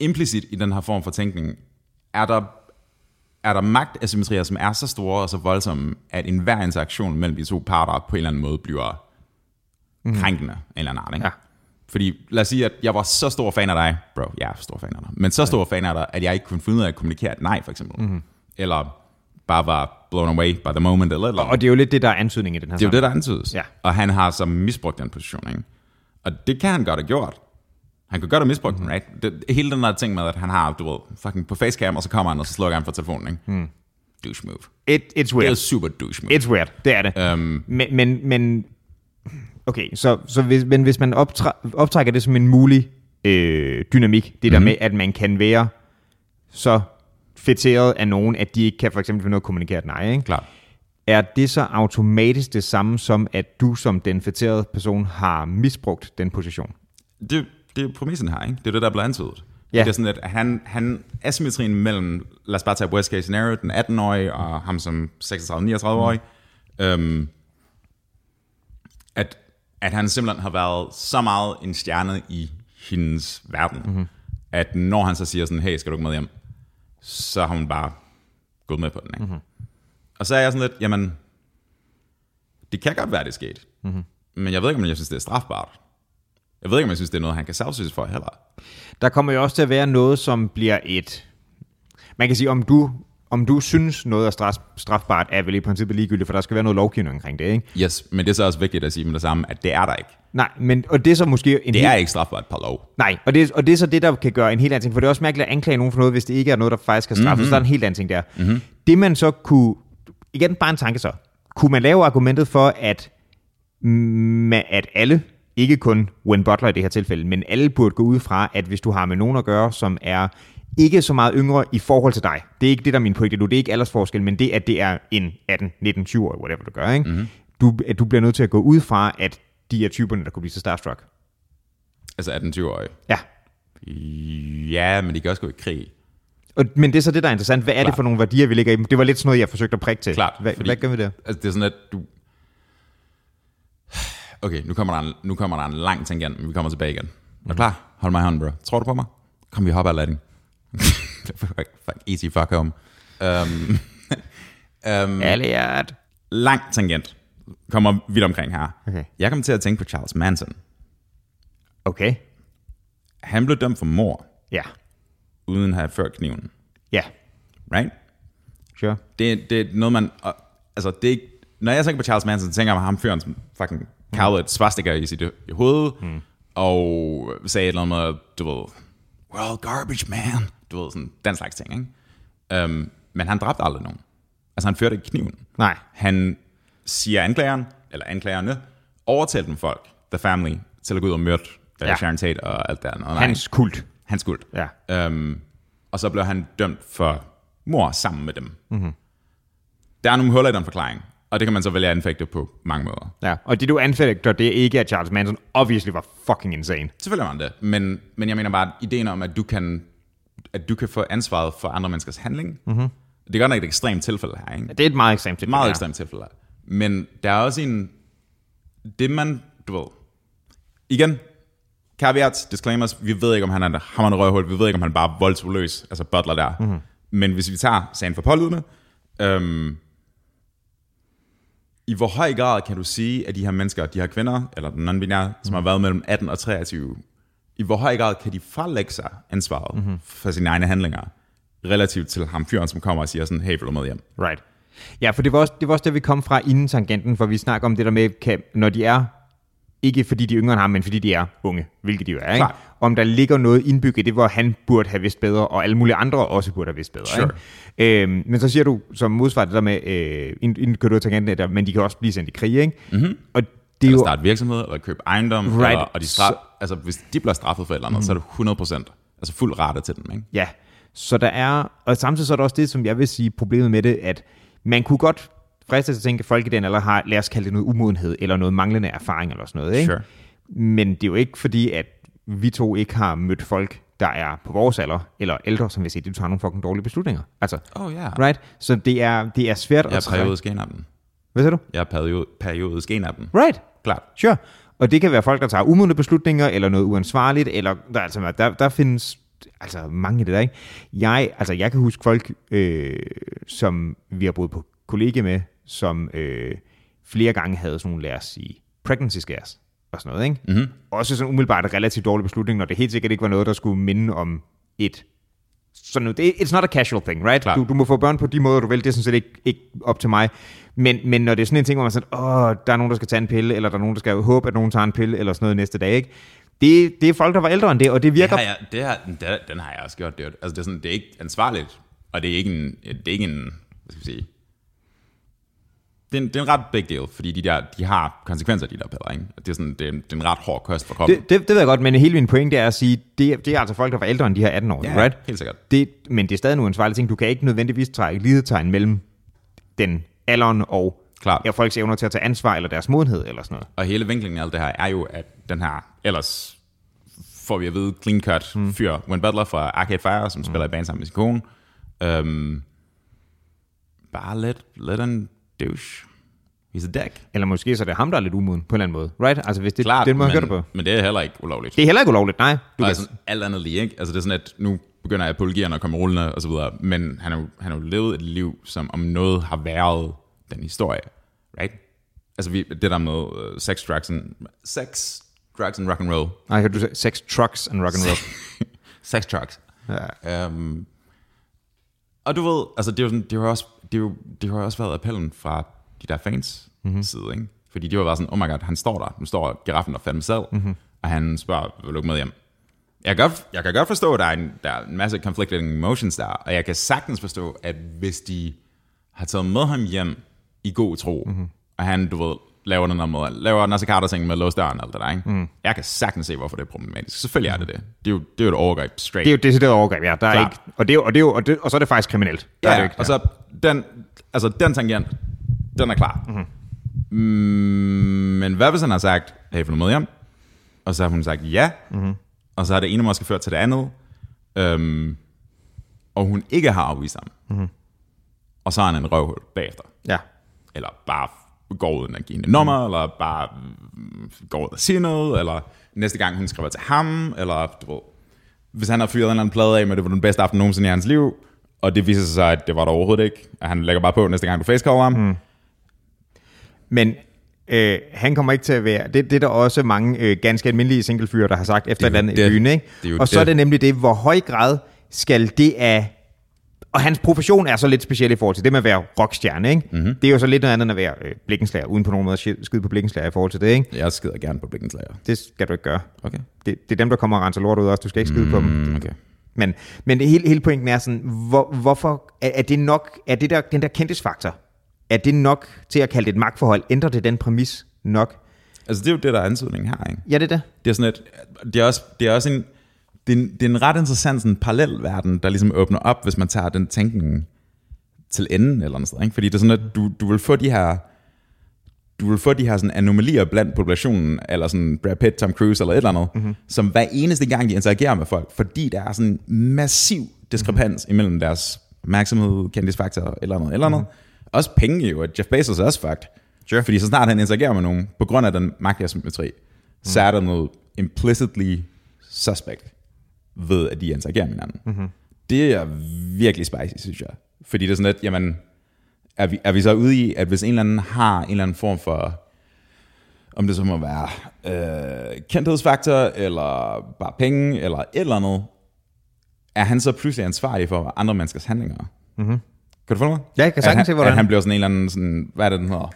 implicit i den her form for tænkning, er der, er der magtasymmetrier, som er så store og så voldsomme, at enhver interaktion mellem de to parter på en eller anden måde bliver mm. krænkende af en eller anden art. Ikke? Ja. Fordi lad os sige, at jeg var så stor fan af dig, bro, jeg er stor fan af dig, men så stor fan af dig, at jeg ikke kunne finde ud af at kommunikere et nej, for eksempel. Mm-hmm. Eller bare var blown away by the moment, eller, eller Og det er jo lidt det, der er antydning i den her det er jo det, der antydes. Ja. Og han har så misbrugt den position, ikke? Og det kan han godt have gjort. Han kan godt have misbrugt den, right? Det, hele den der ting med, at han har, du ved, fucking på facecam, og så kommer han, og så slukker han for telefonen, ikke? Mm. Douche move. It, it's Det er weird. super douche move. It's weird, det er det. Um, Men, men, men okay, så, så hvis, men hvis man optræ- optrækker det som en mulig øh, dynamik, det Mhm. der med, at man kan være så fætteret af nogen, at de ikke kan for eksempel finde af at kommunikere nej, ikke? klart. er det så automatisk det samme som, at du som den fætterede person har misbrugt den position? det, det er præmissen her, ikke? Det er det, der bliver antydet. Ja. Det er sådan, at han, han asymmetrien mellem, lad os bare tage worst case scenario, den 18-årige og ham som 36-39-årig, mm. øhm, at, at han simpelthen har været så meget en stjerne i hendes verden, mm-hmm. at når han så siger sådan, hey, skal du ikke med hjem, så har hun bare gået med på den, ikke? Mm-hmm. Og så er jeg sådan lidt, jamen, det kan godt være, det er sket, mm-hmm. men jeg ved ikke, om jeg synes, det er strafbart. Jeg ved ikke, om jeg synes, det er noget, han kan sagsøges for heller. Der kommer jo også til at være noget, som bliver et... Man kan sige, om du, om du synes noget er straf, strafbart, er vel i princippet ligegyldigt, for der skal være noget lovgivning omkring det, ikke? Yes, men det er så også vigtigt at sige med det samme, at det er der ikke. Nej, men, og det er så måske en Det er ikke strafbart per lov. Nej, og det, og det er så det, der kan gøre en helt anden ting, for det er også mærkeligt at anklage nogen for noget, hvis det ikke er noget, der faktisk kan straffes. Mm-hmm. Så der er en helt anden ting der. Mm-hmm. Det man så kunne, igen bare en tanke så, kunne man lave argumentet for, at, at alle, ikke kun Wayne Butler i det her tilfælde, men alle burde gå ud fra, at hvis du har med nogen at gøre, som er ikke så meget yngre i forhold til dig, det er ikke det, der er min pointe nu, det er ikke aldersforskel, men det, at det er en 18, 19, 20 år, whatever du gør, ikke? Mm-hmm. Du, at du bliver nødt til at gå ud fra, at de er typerne, der kunne blive så starstruck Altså 18-20-årige. Ja. Ja, men de kan også gå i krig. Og, men det er så det, der er interessant. Hvad er det Klart. for nogle værdier, vi lægger i? Det var lidt sådan noget, jeg forsøgte at prikke til. Klart, Hvad, fordi- hvad gør vi der? Altså, det er sådan, at du... Okay, nu kommer der en, nu kommer der en lang tangent, men vi kommer tilbage igen. Er du klar? Hold mig i hånden, bro. Tror du på mig? Kom, vi hopper Aladdin. fuck, (laughs) fuck, easy fuck home. Um, um, (laughs) Elliot. lang tangent. Kommer vidt omkring her. Okay. Jeg kom til at tænke på Charles Manson. Okay. Han blev dømt for mor, Ja. uden at have ført kniven. Ja. Right? Sure. Det, det er noget, man... Altså, det er ikke, når jeg tænker på Charles Manson, så tænker jeg på ham fyren, som fucking kavlede et svastika i sit i hovedet, mm. og sagde et eller andet du ved, we're all garbage, man. Du ved, sådan den slags ting, ikke? Um, men han dræbte aldrig nogen. Altså, han førte ikke kniven. Nej. Han siger anklageren, eller anklagerne, overtalte dem folk, the family, til at gå ud og myrde Ja. Sharon Tate og alt det andet. Hans kult. Hans skuld. Ja. Øhm, og så blev han dømt for mor sammen med dem. Mm-hmm. Der er nogle huller i den forklaring, og det kan man så vælge at anfægte på mange måder. Ja. Og det du anfægter, det er ikke, at Charles Manson obviously var fucking insane. Selvfølgelig var han det, men, men jeg mener bare, at ideen om, at du kan, at du kan få ansvaret for andre menneskers handling, mm-hmm. det er godt nok et ekstremt tilfælde her, ikke? Det er et meget ekstremt tilfælde. meget ja. ekstremt tilfælde. Men der er også en... Det man, du ved... Igen, caveats, disclaimers, vi ved ikke, om han er hammerende røvhul, vi ved ikke, om han bare er voldsuløs, altså butler der. Mm-hmm. Men hvis vi tager sagen for pålydende, øhm, i hvor høj grad kan du sige, at de her mennesker, de her kvinder, eller den non-binære, som har været mellem 18 og 23, i hvor høj grad kan de fralægge sig ansvaret mm-hmm. for sine egne handlinger, relativt til ham fyren, som kommer og siger sådan, hey, vil du med hjem? Right. Ja, for det var, også, det var også der, vi kom fra inden tangenten, for vi snakker om det der med, kan, når de er, ikke fordi de er yngre end ham, men fordi de er unge, hvilket de jo er, ikke? Om der ligger noget indbygget, det hvor han burde have vidst bedre, og alle mulige andre også burde have vidst bedre. Sure. Ikke? Øhm, men så siger du som modsvar det der med, øh, inden, kører du tangenten, der, men de kan også blive sendt i krig, ikke? Mm-hmm. Og det er eller jo, starte virksomhed, eller købe ejendom, Right. eller, og de straf, altså, hvis de bliver straffet for et eller andet, mm. så er det 100%, altså fuld rate til dem, ikke? Ja, så der er, og samtidig så er der også det, som jeg vil sige, problemet med det, at man kunne godt friste til at tænke, at folk i den alder har, lad os kalde det noget umodenhed, eller noget manglende erfaring, eller sådan noget, ikke? Sure. Men det er jo ikke fordi, at vi to ikke har mødt folk, der er på vores alder, eller ældre, som vil sige, at du tager nogle fucking dårlige beslutninger. Altså, Oh. Yeah. right? Så det er, det er svært Jeg er at trække. periodisk en af dem. Hvad siger du? Jeg er periode, periodisk en af dem. Right. Klart. Sure. Og det kan være folk, der tager umodne beslutninger, eller noget uansvarligt, eller der, altså, der, der findes altså mange i det der, ikke? Jeg, altså, jeg kan huske folk, øh, som vi har boet på kollega med, som øh, flere gange havde sådan nogle, lad os sige, pregnancy scares og sådan noget, ikke? Mm-hmm. Også sådan umiddelbart en relativt dårlig beslutning, når det helt sikkert ikke var noget, der skulle minde om et sådan. Det, it's not a casual thing, right? Du, du må få børn på de måder, du vil. Det er sådan set ikke, ikke op til mig. Men, men når det er sådan en ting, hvor man siger, åh, der er nogen, der skal tage en pille, eller der er nogen, der skal håbe, at nogen tager en pille, eller sådan noget næste dag, ikke? Det, det er folk, der var ældre end det, og det Det virker... har jeg, det har, den, den har jeg også gjort. Det er, altså, det er, sådan, det er ikke ansvarligt, og det er ikke en, det er ikke en hvad skal vi sige, det er, en, det er en ret big deal, fordi de, der, de har konsekvenser, de der piller, ikke? Det er, sådan, det, er, en- det er en ret hård kost for kroppen. Det, det, det ved jeg godt, men hele min pointe er at sige, det, det er altså folk, der var ældre end de her 18 år, ja, right? helt sikkert. Det, men det er stadig nogle ansvarlige ting. Du kan ikke nødvendigvis trække lidetegn mellem den alderen og Klart. ja, folks evner til at tage ansvar, eller deres modenhed, eller sådan noget. Og hele vinklingen af alt det her er jo, at den her, ellers får vi at vide, clean cut mm. fyr, Wayne Butler fra Arcade Fire, som mm. spiller i band sammen med sin kone. Um, bare let, let en douche. He's a dick. Eller måske så er det ham, der er lidt umoden, på en eller anden måde. Right? Altså hvis det Klart, den måde, men, gør det på. men det er heller ikke ulovligt. Det er heller ikke ulovligt, nej. Du Du kan, altså, alt andet lige, ikke? Altså det er sådan, at nu begynder jeg at komme rullende og så videre, men han har, jo, han har jo levet et liv, som om noget har været den historie, right? Altså vi, det der med uh, sex, drugs and, sex, drugs and rock and roll. nej, kan du sex, trucks and rock and roll. (laughs) sex, drugs. ja. Um, og du ved, altså det er jo sådan, det har også, det er jo, det har også været appellen fra de der fans mm-hmm. side, ikke? Fordi de var bare sådan, oh my god, han står der, nu står giraffen der fandme selv, mm-hmm. og han spørger, vil du med hjem? Jeg kan, godt, jeg kan godt forstå, at der er, en, der er en masse conflicting emotions der, og jeg kan sagtens forstå, at hvis de har taget med ham hjem i god tro, mm-hmm. og han, du ved, laver den der måde, laver Nasser Carter-ting med låse døren og alt det der, ikke? Mm. Jeg kan sagtens se, hvorfor det er problematisk. Selvfølgelig er det det. Det er jo, det er jo et overgreb straight. Det er jo decideret overgreb, ja. Der er ikke, og, det er og, det er og, det, og så er det faktisk kriminelt. Der er Ja, det jo ikke, og så den, altså den tangent, den er klar. Mm-hmm. Mm, men hvad hvis han har sagt, hey, få nu med hjem, Og så har hun sagt ja, mm-hmm. og så har det ene måske ført til det andet, øhm, og hun ikke har afvist ham. Mm-hmm. Og så er han en røvhul bagefter. Ja. Eller bare går uden at give en nummer, mm. eller bare mm, går ud og siger noget, eller næste gang hun skriver til ham, eller du ved, hvis han har fyret en eller anden plade af, men det var den bedste aften nogensinde i hans liv, og det viser sig, at det var der overhovedet ikke, at han lægger bare på næste gang du facecover ham. Mm. Men øh, han kommer ikke til at være... Det, det er der også mange øh, ganske almindelige singlefyre, der har sagt efter et eller andet i byen. Ikke? Og så det. er det nemlig det, hvor høj grad skal det af... Og hans profession er så lidt speciel i forhold til det med at være rockstjerne. Ikke? Mm-hmm. Det er jo så lidt noget andet end at være øh, blikkenslager, uden på nogen måde at skyde på blikkenslager i forhold til det. Ikke? Jeg skider gerne på blikkenslager. Det skal du ikke gøre. Okay. Det, det er dem, der kommer og renser lort ud også. Du skal ikke skide mm, på dem. Mm, okay. Men, men det hele, hele pointen er sådan, hvor, hvorfor er, er det nok, er det der, den der kendtisfaktor, er det nok til at kalde det et magtforhold? Ændrer det den præmis nok? Altså det er jo det, der er ansøgningen her, ikke? Ja, det er det. Det er sådan et, det er også, det er også en, det er en, det er en ret interessant sådan parallel verden, der ligesom åbner op, hvis man tager den tænkning til enden eller noget ikke? Fordi det er sådan, at du, du vil få de her, du vil få de her sådan anomalier blandt populationen, eller sådan Brad Pitt, Tom Cruise eller et eller andet, mm-hmm. som hver eneste gang de interagerer med folk, fordi der er sådan en massiv diskrepans mm-hmm. imellem deres opmærksomhed, kendisfaktor eller noget, eller andet. Mm-hmm. Også penge jo, at Jeff Bezos er også fucked. Sure. Fordi så snart han interagerer med nogen, på grund af den magtasymmetri, mm. så er der noget implicitly suspect ved, at de interagerer med hinanden. Mm-hmm. Det er virkelig spicy, synes jeg. Fordi det er sådan lidt, jamen, er vi, er vi så ude i, at hvis en eller anden har en eller anden form for, om det så må være øh, kendthedsfaktor, eller bare penge, eller et eller andet, er han så pludselig ansvarlig for andre menneskers handlinger? Mm-hmm. Kan du følge mig? Ja, jeg kan sagtens se, hvordan. At han bliver sådan en eller anden, sådan, hvad er det, den hedder?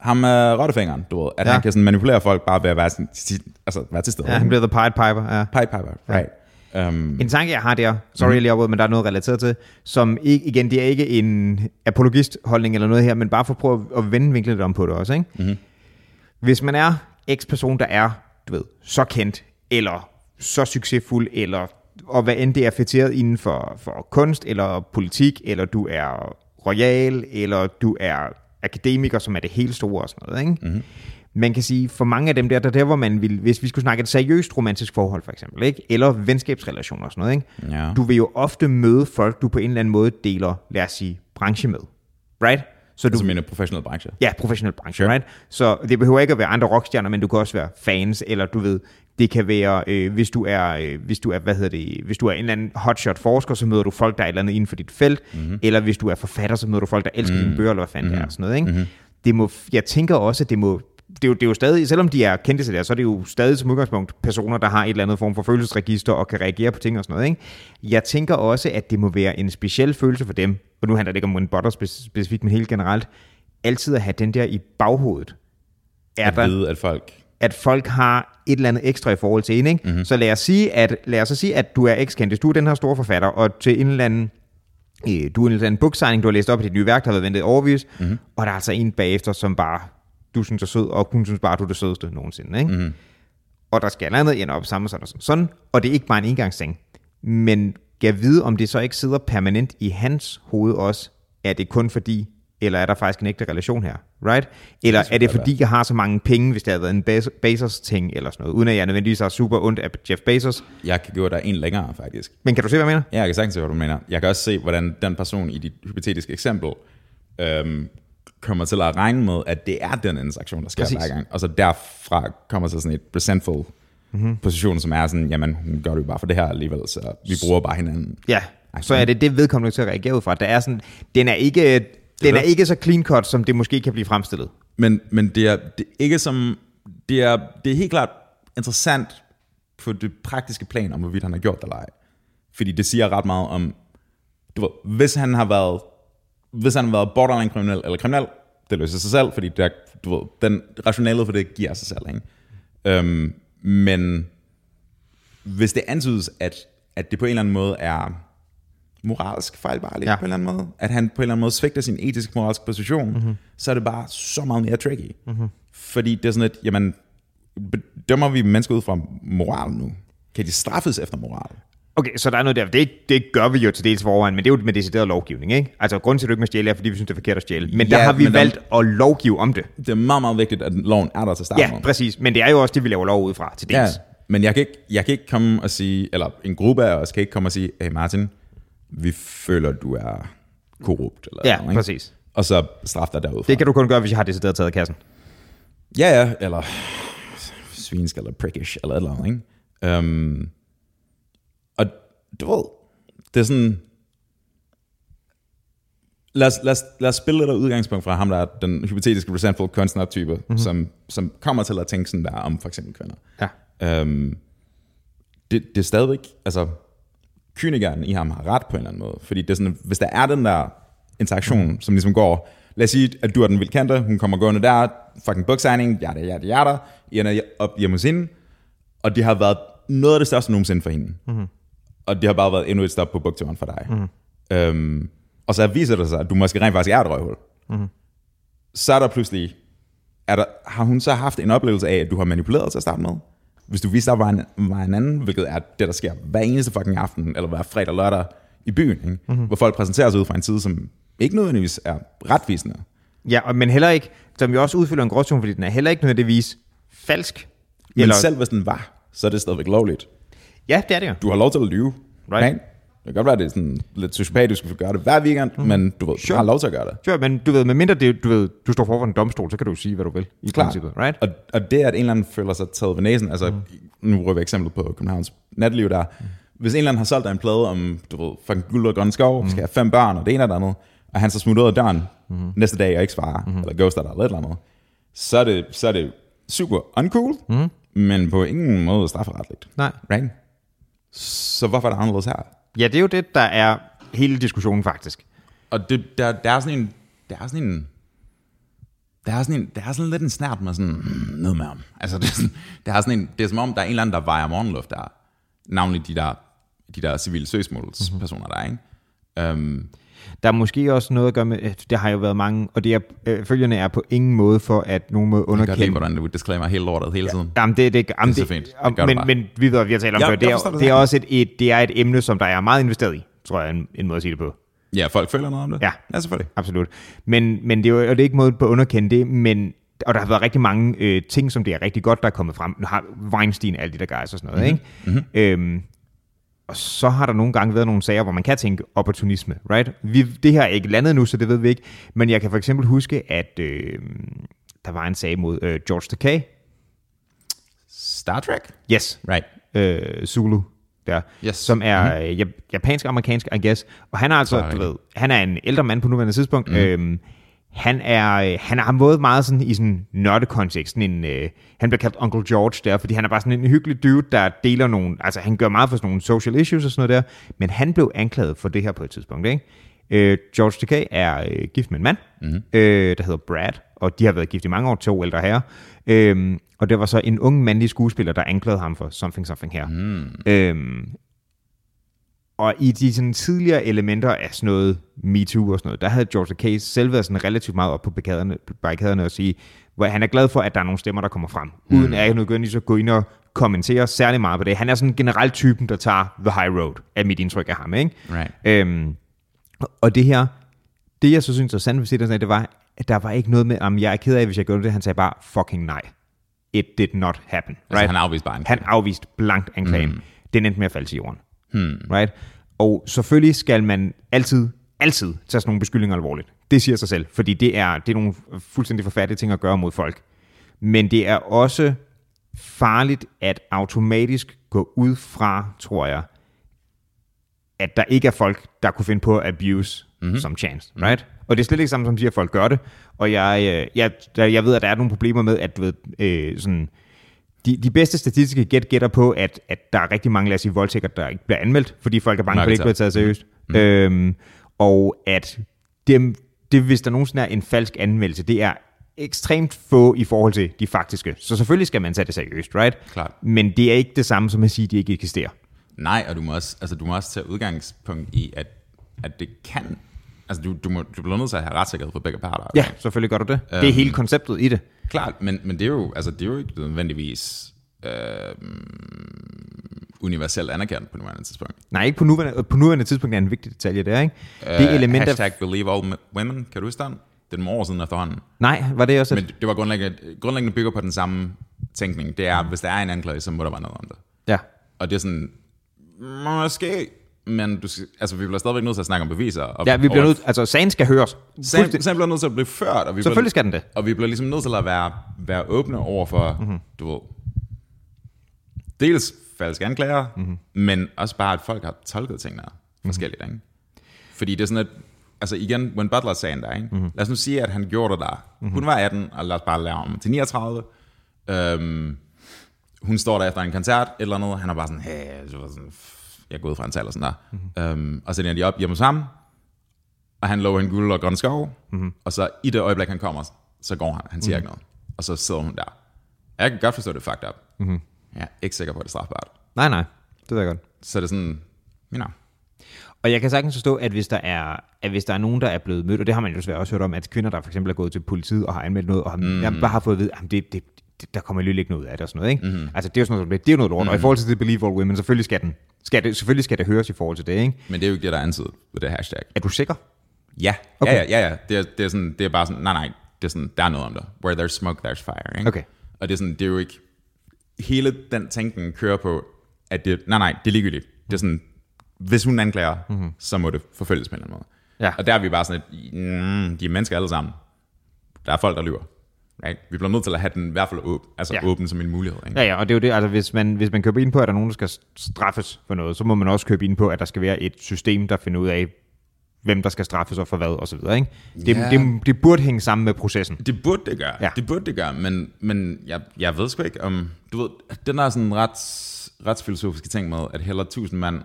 Ham med rottefingeren, du ved. At ja. han kan sådan manipulere folk bare ved at være, sådan, altså, være til stede. Ja, han bliver the Pied Piper, ja. Pied Piper, right. Um, en tanke, jeg har der, sorry mm. lige opad, men der er noget relateret til, som ikke, igen, det er ikke en apologist-holdning eller noget her, men bare for at prøve at vende vinklet lidt om på det også. Ikke? Mm-hmm. Hvis man er eks-person, der er, du ved, så kendt, eller så succesfuld, eller og hvad end det er fætteret inden for, for kunst, eller politik, eller du er royal, eller du er akademiker, som er det helt store og sådan noget. Ikke? Mm-hmm. Man kan sige, for mange af dem der, der der, hvor man vil, hvis vi skulle snakke et seriøst romantisk forhold for eksempel, ikke? eller venskabsrelationer og sådan noget, ikke? Ja. du vil jo ofte møde folk, du på en eller anden måde deler, lad os sige, branche med. Right? Så du altså mener professionel branche? Ja, professionel branche, sure. right? Så det behøver ikke at være andre rockstjerner, men du kan også være fans, eller du ved, det kan være, øh, hvis du er, øh, hvis du er, hvad hedder det, hvis du er en eller anden hotshot forsker, så møder du folk, der er et eller andet inden for dit felt, mm-hmm. eller hvis du er forfatter, så møder du folk, der elsker mm-hmm. dine bøger, eller hvad fanden mm-hmm. det er, sådan noget, ikke? Mm-hmm. Det må, jeg tænker også, at det må, det er, jo, det er jo stadig, selvom de er kendte til det, så er det jo stadig som udgangspunkt personer, der har et eller andet form for følelsesregister og kan reagere på ting og sådan noget. Ikke? Jeg tænker også, at det må være en speciel følelse for dem, og nu handler det ikke om Win Butter specifikt, men helt generelt, altid at have den der i baghovedet. Er at der, vide, at folk... At folk har et eller andet ekstra i forhold til en. Ikke? Mm-hmm. Så lad os, sige, at, lad os sige, at du er ekskendt. Hvis du er den her store forfatter, og til en eller anden øh, du er en eller anden booksigning, du har læst op i dit nye værk, der har været ventet overvis, mm-hmm. og der er altså en bagefter, som bare, du synes er sød, og hun synes bare, du er det sødeste nogensinde. Ikke? Mm-hmm. Og der skal andet ende op sammen sådan og sådan, sådan, og det er ikke bare en engangsting. Men kan vide, om det så ikke sidder permanent i hans hoved også, er det kun fordi, eller er der faktisk en ægte relation her, right? Eller det er det fordi, jeg har så mange penge, hvis det havde været en Bezos-ting eller sådan noget, uden at jeg nødvendigvis er super ondt af Jeff Bezos. Jeg kan gå der en længere, faktisk. Men kan du se, hvad jeg mener? Ja, jeg kan sagtens se, hvad du mener. Jeg kan også se, hvordan den person i dit hypotetiske eksempel øhm, kommer til at regne med, at det er den interaktion, der sker Præcis. hver gang. Og så derfra kommer så sådan et resentful mm-hmm. position, som er sådan, jamen, hun gør det jo bare for det her alligevel, så vi bruger bare hinanden. Ja, så er det det vedkommende til at reagere ud fra. Der er sådan, den er ikke den er ikke så clean cut, som det måske kan blive fremstillet. Men, men det, er, det er ikke som... Det er, det er helt klart interessant på det praktiske plan, om hvorvidt han har gjort det eller ej. Fordi det siger ret meget om... Du ved, hvis han har været... Hvis han har været borderline kriminel eller kriminel, det løser sig selv, fordi det er, du ved, den rationalet for det giver sig selv. Ikke? Øhm, men hvis det antydes, at, at det på en eller anden måde er moralsk fejlbarligt ja. på en eller anden måde. At han på en eller anden måde svigter sin etiske moralske position, mm-hmm. så er det bare så meget mere tricky. Mm-hmm. Fordi det er sådan et, jamen, dømmer vi mennesker ud fra moral nu? Kan de straffes efter moral? Okay, så der er noget der. Det, det gør vi jo til dels forvejen, men det er jo med decideret lovgivning, ikke? Altså, grunden til, at du ikke må stjæle, er, fordi vi synes, det er forkert at stjæle. Men der Ja, har vi men der- valgt at lovgive om det. Det er meget, meget vigtigt, at loven er der til start Ja, præcis. Men det er jo også det, vi laver lov ud fra til dels. Ja, men jeg kan, ikke, jeg kan ikke komme og sige, eller en gruppe af os kan ikke komme og sige, hey Martin, vi føler, du er korrupt. Eller Ja, noget, ikke? præcis. Og så straf dig derudfra. Det kan du kun gøre, hvis jeg har decideret taget kassen. Ja, ja, eller svinsk, eller prickish, eller et eller andet, ikke? Um, du ved, det er sådan... Lad os, lad, os, lad os spille lidt af udgangspunkt fra ham, der er den hypotetiske resentful kunstner-type, mm-hmm. som, som kommer til at tænke sådan der om for eksempel kvinder. Ja. Um, det, det er stadigvæk, altså, kynikeren i ham har ret på en eller anden måde. Fordi det er sådan, hvis der er den der interaktion, mm. som ligesom går, lad os sige, at du er den vildkendte, hun kommer gående der, fucking booksigning, ja, ja, ja, der, I ender op hjemme hos hende, og det har været noget af det største nogensinde for hende. Mm. Og det har bare været endnu et stop på bookturen for dig. Mm. Um, og så viser det sig, at du måske rent faktisk er et røvhul. Mm. Så er der pludselig, er der, har hun så haft en oplevelse af, at du har manipuleret til at starte med? Hvis du viser, der var en, var en anden, hvilket er det, der sker hver eneste fucking aften, eller hver fredag og lørdag i byen, ikke? Mm-hmm. hvor folk præsenterer sig ud fra en side, som ikke nødvendigvis er retvisende. Ja, men heller ikke, som jo også udfylder en gråzone, fordi den er heller ikke nødvendigvis falsk. Men Eller... selv hvis den var, så er det stadigvæk lovligt. Ja, det er det jo. Du har lov til at lyve. Right. Det kan godt være, det er sådan lidt sociopatisk, at du gøre det hver weekend, mm. men du ved, sure. du har lov til at gøre det. Sure, men du ved, medmindre det, du ved, du står for en domstol, så kan du sige, hvad du vil i Klart. princippet, right? Og, og det, at en eller anden føler sig taget ved næsen, altså, mm. nu bruger vi eksempel på Københavns natliv der, mm. hvis en eller anden har solgt dig en plade om, du ved, fucking guld og grønne skov, mm. skal have fem børn, og det ene og det andet, og han så smutter ud af døren mm. næste dag og ikke svarer, mm. eller ghoster dig, eller et eller andet, så er det, så er det super uncool, mm. men på ingen måde strafferetligt. Nej. Right? Så hvorfor er det anderledes her? Ja, det er jo det, der er hele diskussionen faktisk. Og det, der, der er sådan en, der er sådan en, der er sådan en, der er sådan lidt en snært med sådan, hmm, noget med ham. Altså, det er, sådan, der er sådan en, det er som om, der er en eller anden, der vejer morgenluft der. Navnlig de der, de der civile søgsmålspersoner mm-hmm. der, ikke? Um, Der er måske også noget at gøre med, at der har jo været mange, og det er, øh, følgerne er på ingen måde for, at nogen må jeg kan godt lide, underkende. hvordan du disclaimer hele lortet hele tiden. Jamen, det, det, jamen, Det er så fint. Det om- men, bare. men vi ved, hvad vi har talt om Ja, før. Det er, det det er også et, et, det er et emne, som der er meget investeret i, tror jeg, en, en måde at sige det på. Ja, folk føler noget om det. Ja. Ja, selvfølgelig. Absolut. Men, men det er jo og det er ikke måde på at underkende det, men og der har været rigtig mange øh, ting, som det er rigtig godt, der er kommet frem. Nu har Weinstein alle de der guys og sådan noget, ikke? Mm-hmm. Øhm, og så har der nogle gange været nogle sager, hvor man kan tænke opportunisme, right? Vi, det her er ikke landet nu, så det ved vi ikke. Men jeg kan for eksempel huske, at øh, der var en sag mod øh, George Takei. Star Trek? Yes. Right. øh, Zulu der, Yes. som er mm-hmm. japansk-amerikansk, I guess. Og han er altså, du ved, han er en ældre mand på nuværende tidspunkt. Mm. Øhm, han er, øh, han har måde meget sådan i sådan nørdekontekst. Sådan en, øh, han bliver kaldt Uncle George der, fordi han er bare sådan en hyggelig dude, der deler nogle, altså han gør meget for sådan nogle social issues og sådan noget der, men han blev anklaget for det her på et tidspunkt, ikke? Øh, George Takei er øh, gift med en mand, mm-hmm. øh, der hedder Brad, og de har været gift i mange år, to ældre herrer. Øhm, og det var så en ung mandlig skuespiller, der anklagede ham for something something her. Mm. Øhm, og i de sådan, tidligere elementer af sådan noget MeToo og sådan noget, der havde George Takei selv været sådan relativt meget op på barrikaderne, og sige, hvor han er glad for, at der er nogle stemmer, der kommer frem, mm. uden at jeg nødvendigvis at gå ind og kommentere særlig meget på det. Han er sådan generelt typen, der tager the high road, er mit indtryk af ham. Ikke? Right. Øhm, og det her, det jeg så synes er sandt ved det, det var, at der var ikke noget med, om jeg er ked af, hvis jeg gjorde det. Han sagde bare, fucking nej. It did not happen. Altså, han afviste bare en Han afviste blankt anklagen. Mm. Den endte med at falde til jorden. Hmm. Right? Og selvfølgelig skal man altid, altid tage sådan nogle beskyldninger alvorligt. Det siger sig selv, fordi det er, det er nogle fuldstændig forfærdelige ting at gøre mod folk. Men det er også farligt at automatisk gå ud fra, tror jeg, at der ikke er folk, der kunne finde på at abuse mm-hmm. som chance, right? Og det er slet ikke samme som at sige, at folk gør det. Og jeg, øh, jeg, jeg ved, at der er nogle problemer med, at du ved, øh, sådan, de, de bedste statistiske gæt gætter på, at, at der er rigtig mange, lad os sige, voldtægter, der ikke bliver anmeldt, fordi folk er bange for, at det ikke bliver taget seriøst. Mm. Øhm, og at dem, det, hvis der nogensinde er en falsk anmeldelse, det er ekstremt få i forhold til de faktiske. Så selvfølgelig skal man tage det seriøst, right? Klart. Men det er ikke det samme som at sige, at de ikke eksisterer. Nej, og du må også, altså, du må også tage udgangspunkt i, at, at det kan... Altså, du, du, må, du bliver nødt til at have retssikkerhed for begge parter. Ja, selvfølgelig gør du det. Det er Øhm. hele konceptet i det. Klart, men, men det, er jo, altså, det er jo ikke nødvendigvis øh, universelt anerkendt på nuværende tidspunkt. Nej, ikke på nuværende, på nuværende tidspunkt er en vigtig detalje, det er, ikke? Det Øh, element af... hashtag believe all women, kan du huske den? Det er nogle år siden efterhånden. Nej, var det også... Men det var grundlæggende, grundlæggende bygger på den samme tænkning. Det er, hvis der er en anklage, så må der være noget om det. Ja. Og det er sådan, måske, men du skal, altså, vi bliver stadigvæk nødt til at snakke om beviser. Og, Ja, vi bliver nødt... Altså, sagen skal høres. Sagen, sagen bliver nødt til at blive ført, og vi Selvfølgelig bliver, skal den det. og vi bliver ligesom nødt til at være, være åbne over for, Mhm. mm-hmm. du ved, dels falske anklager, Mhm. mm-hmm. men også bare, at folk har tolket tingene forskelligt, Mhm. ikke? Fordi det er sådan, at, altså igen, when Butler-sagen der, ikke? Mhm. Mm-hmm. lad os nu sige, at han gjorde det der. Mm-hmm. Hun var 18, og lad os bare lave om til 39. Øhm, hun står der efter en koncert, eller andet, han er bare sådan, hey, så var sådan, "Pff, jeg er gået fra en tal og sådan der. Mm-hmm. Øhm, og så ender de op hjemme hos ham, og han lover en guld og grøn skov, mm-hmm. og så i det øjeblik, han kommer, så går han, han siger mm-hmm. ikke noget. Og så sidder hun der. Jeg kan godt forstå, det er fucked up. Mm-hmm. Jeg er ikke sikker på, at det er strafbart. Nej, nej. Det ved jeg godt. Så er det sådan, you know, Og jeg kan sagtens forstå, at hvis der er, at hvis der er nogen, der er blevet mødt, og det har man jo desværre også hørt om, at kvinder, der for eksempel er gået til politiet og har anmeldt noget, og har, mm. bare har fået at vide, at det, det, det, der kommer alligevel ikke noget ud af det og sådan noget. Ikke? Mm. Altså, det er jo sådan noget, det er jo noget lort. Mm. Og i forhold til det Believe All Women, selvfølgelig skal, den, skal det, selvfølgelig skal det høres i forhold til det. Ikke? men det er jo ikke det, der er antydet ved det hashtag. Er du sikker? Ja, Okay. okay. ja, ja, ja. Det er, det, er sådan, det er bare sådan, nej, nej, det er sådan, der er noget om det. Where there's smoke, there's fire. Ikke? Okay. Og det er sådan, det er jo ikke, hele den tænkning kører på, at det, nej, nej, det er ligegyldigt. Det er sådan, hvis hun anklager, mm-hmm. så må det forfølges på en eller anden måde. Ja. Og der er vi bare sådan, at mm, de er mennesker alle sammen. Der er folk, der lyver. Right? Vi bliver nødt til at have den i hvert fald åben, altså Ja. åben som en mulighed. Ikke? Ja, ja, og det er jo det, altså hvis man, hvis man køber ind på, at der er nogen, der skal straffes for noget, så må man også købe ind på, at der skal være et system, der finder ud af, hvem der skal straffes og for hvad, og så videre. Ikke? Det, Ja. det, det burde hænge sammen med processen. Det burde det gøre. Ja. Det burde det gøre, men, men jeg, jeg ved sgu ikke om... Du ved, den der sådan ret, retsfilosofiske ting med, at heller tusind mand...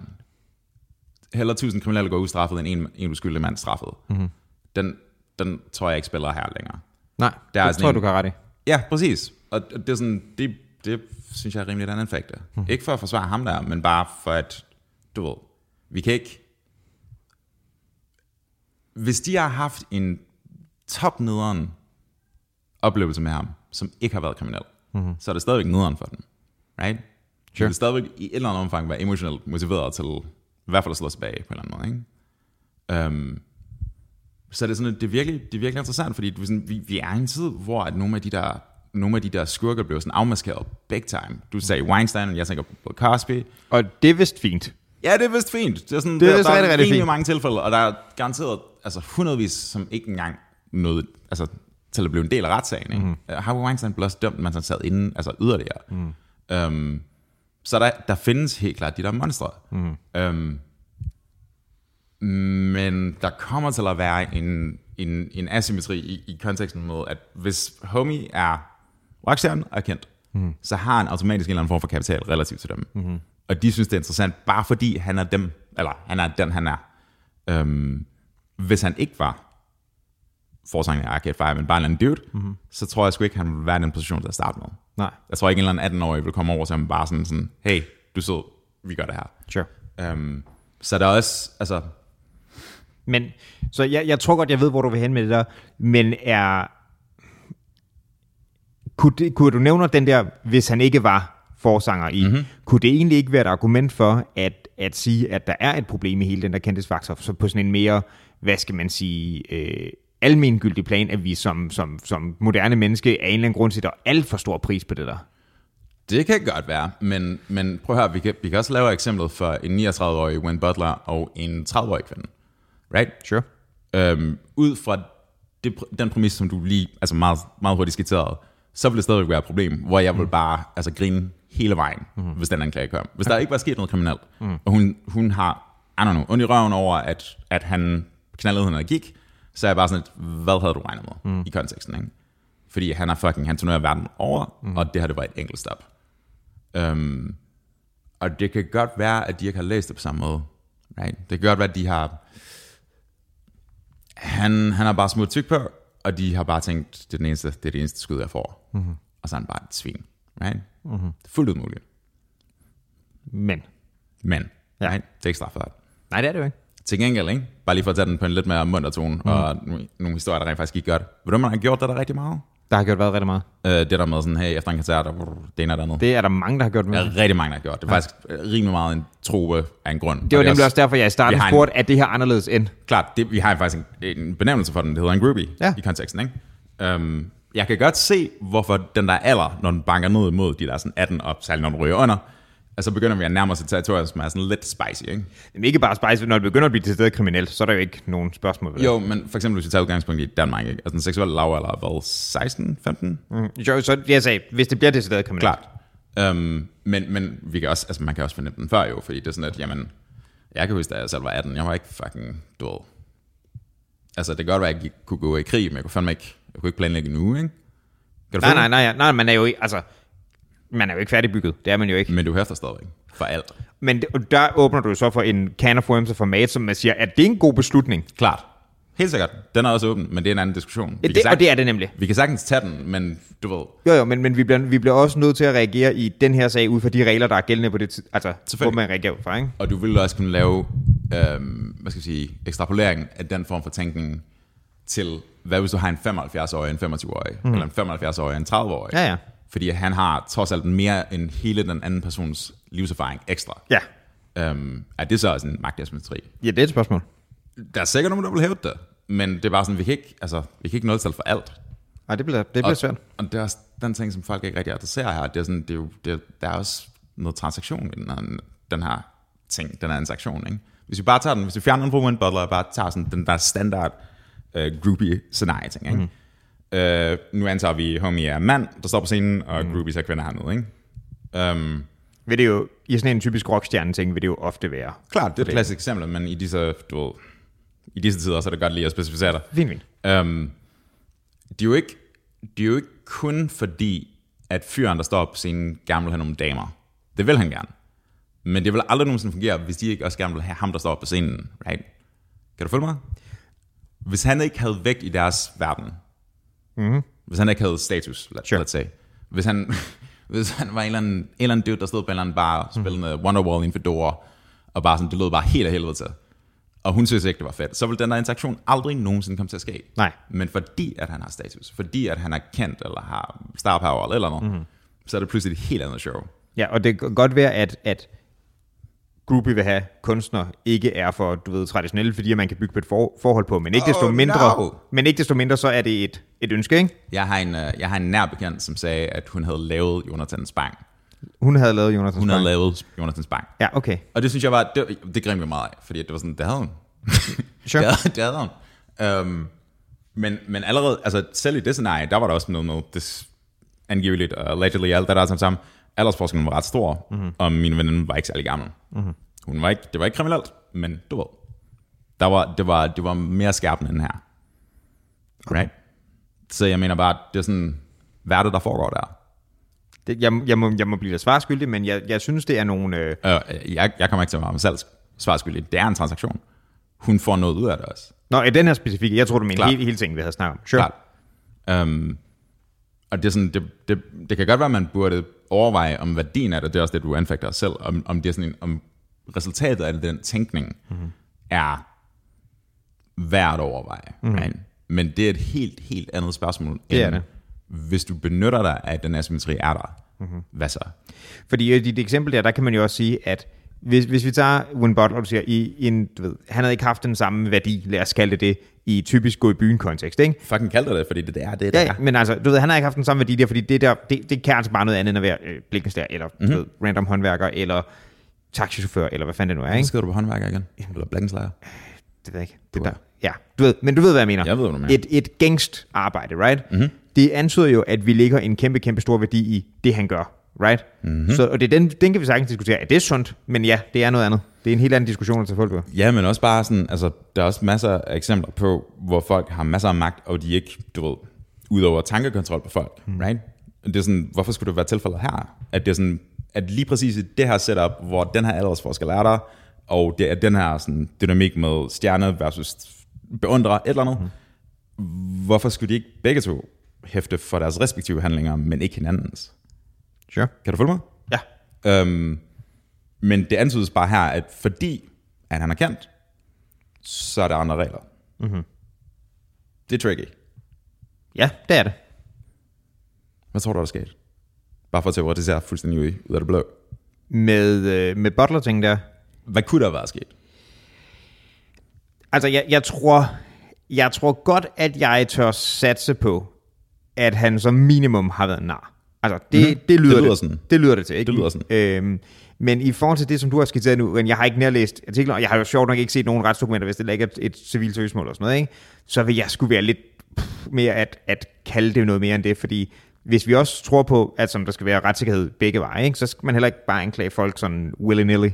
Heller tusind kriminelle går ustraffet, end en, en uskyldig mand straffet. Mm-hmm. Den, den tror jeg ikke spiller her længere. Nej, Der er det sådan tror en- du kan ret i. Ja, præcis. Og det er sådan... Det, det synes jeg er rimeligt anfægte. Mm. Ikke for at forsvare ham der, men bare for at... Du ved, vi kan ikke... Hvis de har haft en topnederen oplevelse med ham, som ikke har været kriminel, mm-hmm. så er det stadigvæk nederen for dem. Right? Sure. vil stadigvæk i et eller andet omfang være emotionelt motiveret til i hvert fald at slå tilbage på en eller anden måde. Ikke? Um, så er det sådan, at det er virkelig, det er virkelig interessant, fordi er sådan, vi, vi er i en tid, hvor at nogle af de der nogle af de der skurker blev sådan afmaskeret big time. Du sagde Weinstein, og jeg tænker på Cosby. Og det er vist fint. Ja, det er vist fint. Det er, sådan, Det er der, der rigtig, rigtig fint. mange tilfælde, og der er garanteret altså, hundredvis, som ikke engang nåede altså, til at blive en del af retssagen. Ikke? Mm. Harvey Weinstein blev også dømt, mens han sad inde, altså yderligere. Mm. Um, så der, der findes helt klart de der monstre. Mm. Um, men der kommer til at være en, en, en asymmetri i, i konteksten med, at hvis homie er rockstjerne og er kendt, mm. så har han automatisk en eller anden form for kapital relativt til dem. Mm. Og de synes, det er interessant, bare fordi han er dem, eller han er den, han er. Um, hvis han ikke var forsanger af Arcade Fire, men bare en eller anden dude, mm-hmm. så tror jeg sgu ikke, han ville være i den position til at starte med. Nej. Jeg tror ikke, en eller anden 18-årig vil komme over til ham bare sådan, sådan hey, du er sød, vi gør det her. Sure. Um, så der er også, altså, Men, så jeg, jeg tror godt, jeg ved, hvor du vil hen med det der, men er... Kunne, det, kunne du nævne den der, hvis han ikke var forsanger i, mm-hmm. kunne det egentlig ikke være et argument for at, at sige, at der er et problem i hele den der kendtisfaktor, så på sådan en mere, hvad skal man sige, øh, almengyldig plan, at vi som, som, som moderne menneske af en eller anden grund sætter alt for stor pris på det der. Det kan godt være, men, men prøv at høre, vi kan, vi kan også lave eksemplet for en 39-årig Wayne Butler og en 30-årig kvinde. Right? Sure. Øhm, ud fra det, den præmis, som du lige altså meget, meget hurtigt skitserede, så vil det stadigvæk være et problem, hvor jeg vil bare altså, grine hele vejen, mm. hvis den anklage kom. Hvis der ikke var sket noget kriminelt, mm. og hun, hun har, I don't know, ondt i røven over, at, at han knaldede hende og gik, så er jeg bare sådan, et, hvad havde du regnet med mm. i konteksten, ikke? Fordi han er fucking, han turnerer verden over, mm. og det her, det var et enkelt stop. Um, og det kan godt være, at de ikke har læst det på samme måde. Right? Det kan godt være, at de har... Han, han har bare smurt tyk på, og de har bare tænkt, det er, den eneste, det er det eneste skud, jeg får. Mm-hmm. Og så er han bare et svin. Right? Mm-hmm. Fuldt ud muligt. Men, Men, Ja. right? det er ikke straffet. nej, det er det jo ikke. Til gengæld, ikke? bare lige for at tage den på en lidt mere munter tone, mm. og nogle, nogle historier, der rent faktisk gik godt. Ved du, man har gjort det der rigtig meget? Der har gjort været rigtig meget. Øh, det der med sådan, hey, efter en koncert, og det ene og det andet. Det er der mange, der har gjort med. er rigtig mange, der har gjort. Det er faktisk øh, rimelig meget en trope af en grund. Det var Og nemlig også derfor, jeg i starten en- spurgte, at det her anderledes end. Klart, det, vi har faktisk en, en benævnelse for den, det hedder en groupie Ja. i konteksten, ikke? Um, jeg kan godt se, hvorfor den der alder, når den banker ned imod de der sådan 18 op, særligt når den ryger under, altså begynder vi at nærme os et territorium, som er sådan lidt spicy, ikke? Er ikke bare spice, når det begynder at blive til stedet kriminelt, så er der jo ikke nogen spørgsmål ved det. Jo, men for eksempel hvis vi tager udgangspunkt i Danmark, ikke? Altså den seksuelle lavalder er hvad, 16, 15? Mm. Jo, så jeg sagde, hvis det bliver til stedet kriminelt. Klart. Um, men, men vi kan også, altså man kan også fornemme den før jo, fordi det er sådan, at jamen, jeg kan huske, da jeg selv var 18, jeg var ikke fucking, ved, altså det kan godt være, at jeg kunne gå i krig, men jeg kunne fandme ikke, jeg kunne ikke planlægge uge, ikke? Kan du Nej, nej, nej, nej, man er jo ikke, altså, man er jo ikke færdigbygget. Det er man jo ikke. Men du hæfter stadigvæk for alt. Men der åbner du jo så for en can of worms og format, som man siger, at det er en god beslutning. Klart. Helt sikkert. Den er også åben, men det er en anden diskussion. Vi det, sagtens- og det er det nemlig. Vi kan sagtens tage den, men du ved, Jo, jo, men, men vi, bliver, vi bliver også nødt til at reagere i den her sag ud fra de regler, der er gældende på det. Altså, hvor man reagerer fra, ikke? og du ville også kunne lave, øhm, hvad skal jeg sige, ekstrapolering af den form for tænkning til, hvad hvis du har en 75-årig, en 25-årig, mm. eller en 75-årig, en 30-årig. Ja, ja. Fordi han har trods alt mere end hele den anden persons livserfaring ekstra. Ja. Øhm, er det så også en magtasymmetri? Ja, det er et spørgsmål. Der er sikkert nogen, der vil hæve det, men det er bare sådan, vi kan ikke, altså, vi kan ikke nå for alt. Nej, det bliver, det bliver og, svært. Og det er også den ting, som folk ikke rigtig adresserer her. Det er sådan, det er jo, det er, der er også noget transaktion i den her, den her ting, den her transaktion. Ikke? Hvis vi bare tager den, hvis vi fjerner den fra Win Butler, og bare tager sådan den der standard uh, groupie scenarie ting. Ikke? Mm. Uh, nu antager vi, homie er mand, der står på scenen, og mm. groupies er kvinder hernede. Ikke? Um, Vil det jo, I sådan en typisk rockstjerne-ting, vil det jo ofte være. klart, det er et klassisk eksempel, men i disse, du ved, i disse tider, så er det godt lige at specificere det. Fint, fint. Um, det, er jo ikke, det er jo ikke kun fordi, at fyren, der står på scenen, gerne vil have nogle damer. Det vil han gerne. Men det vil aldrig nogensinde fungere, hvis de ikke også gerne vil have ham, der står på scenen. Right? Kan du følge mig? Hvis han ikke havde vægt i deres verden, mm-hmm. hvis han ikke havde status, let, Sure. let's say, hvis han, (laughs) hvis han var en eller, anden, en eller anden dude, der stod på en eller anden bar og spillede mm. Wonderwall i en fedora, og bare sådan, det lød bare helt af helvede til, og hun synes ikke, det var fedt, så vil den der interaktion aldrig nogensinde komme til at ske. Nej. Men fordi, at han har status, fordi at han er kendt, eller har star power, eller noget, mm-hmm. så er det pludselig et helt andet show. Ja, og det kan godt være, at, at groupie vil have kunstner ikke er for, du ved, traditionelle, fordi man kan bygge på et for, forhold på, men ikke, desto Oh, mindre, no. men ikke desto mindre, så er det et, et ønske, ikke? Jeg har, en, øh, jeg har en nær bekendt, som sagde, at hun havde lavet Jonathan Spang. Hun havde lavet Jonas Hun havde lavet Jonathan Spang. Ja, okay. Og det synes jeg var, det, det grinte mig meget af, fordi det var sådan, det havde hun. (laughs) Sure. det, havde, det havde hun. Um, men, men allerede, altså selv i det scenarie, der var der også noget med, det angiveligt og allegedly, alt det der sammen aldersforskellen var ret stor, mm-hmm. og min veninde var ikke særlig gammel. Mm-hmm. Hun var ikke, det var ikke kriminelt, men du ved, der var, det, var, det var mere skærpende end her. Right? Så jeg mener bare, det er sådan, hvad er det, der foregår der? Det, jeg, jeg, må, jeg må blive lidt svarskyldig, men jeg, jeg synes, det er nogle... Øh, Øh, jeg, jeg kommer ikke til at være mig selv svarskyldig. Det er en transaktion. Hun får noget ud af det også. Nå, i den her specifikke, jeg tror, du mener hele, hele ting, vi havde snakket om. Sure. Klart. Um, og det, er sådan, det, det, det kan godt være, at man burde overveje, om værdien af det, det er også det, du anfægter selv, om, om, det er sådan en, om resultatet af den tænkning mm-hmm. er værd at overveje. Mm-hmm. Right? Men det er et helt, helt andet spørgsmål, Det er end det. hvis du benytter dig af, at den asymmetri er der. Mm-hmm. Hvad så? Fordi i dit eksempel der, der kan man jo også sige, at hvis, hvis vi tager Win Butler, du siger, i en, du ved, han havde ikke haft den samme værdi, lad os kalde det det, i typisk gå i byen kontekst, ikke? Fucking kald det fordi det, det er det, Ja, der ja, er. men altså, du ved, han har ikke haft den samme værdi der, fordi det der, det, det kan altså bare noget andet end at være øh, blikkenstær, eller mm-hmm. du ved, random håndværker, eller taxichauffør, eller hvad fanden det nu er, ikke? skriver du på håndværker igen? Eller blækkenslager? Det ved jeg ikke. Det der. Ja, du ved, men du ved, hvad jeg mener. Jeg ved, hvad du mener. Et, et gængst arbejde, right? Mm-hmm. Det antyder jo, at vi lægger en kæmpe, kæmpe stor værdi i det, han gør, right? Mm-hmm. Så, og det er den, den kan vi sagtens diskutere. Er det sundt? Men ja, det er noget andet. Det er en helt anden diskussion at tage folk på. Ja, men også bare sådan, altså, der er også masser af eksempler på, hvor folk har masser af magt, og de ikke, du ved, udover tankekontrol på folk, mm. right? Det er sådan, hvorfor skulle det være tilfældet her? At det er sådan, at lige præcis i det her setup, hvor den her aldersforskel er der, og det er den her sådan, dynamik med stjerne versus beundre, et eller andet, mm. hvorfor skulle de ikke begge to hæfte for deres respektive handlinger, men ikke hinandens? Sure. Kan du følge mig? Ja. Øhm, men det antydes bare her, at fordi at han er kendt, så er der andre regler. Mm-hmm. Det er tricky. Ja, det er det. Hvad tror du, der er sket? Bare for at teoretisere fuldstændig ud af det blå. Med, øh, med Butler-ting der. Hvad kunne der være sket? Altså, jeg, jeg, tror, jeg tror godt, at jeg tør satse på, at han som minimum har været nar. Altså, det, mm. det, lyder, Det lyder det, sådan. det lyder det til, ikke? Det lyder sådan. Øhm, men i forhold til det, som du har skitseret nu, men jeg har ikke nærlæst artikler, og jeg har jo sjovt nok ikke set nogen retsdokumenter, hvis det ikke er et, et civilt søgsmål og sådan noget, ikke? så vil jeg skulle være lidt mere at, at kalde det noget mere end det, fordi hvis vi også tror på, at som der skal være retssikkerhed begge veje, ikke? så skal man heller ikke bare anklage folk sådan willy-nilly.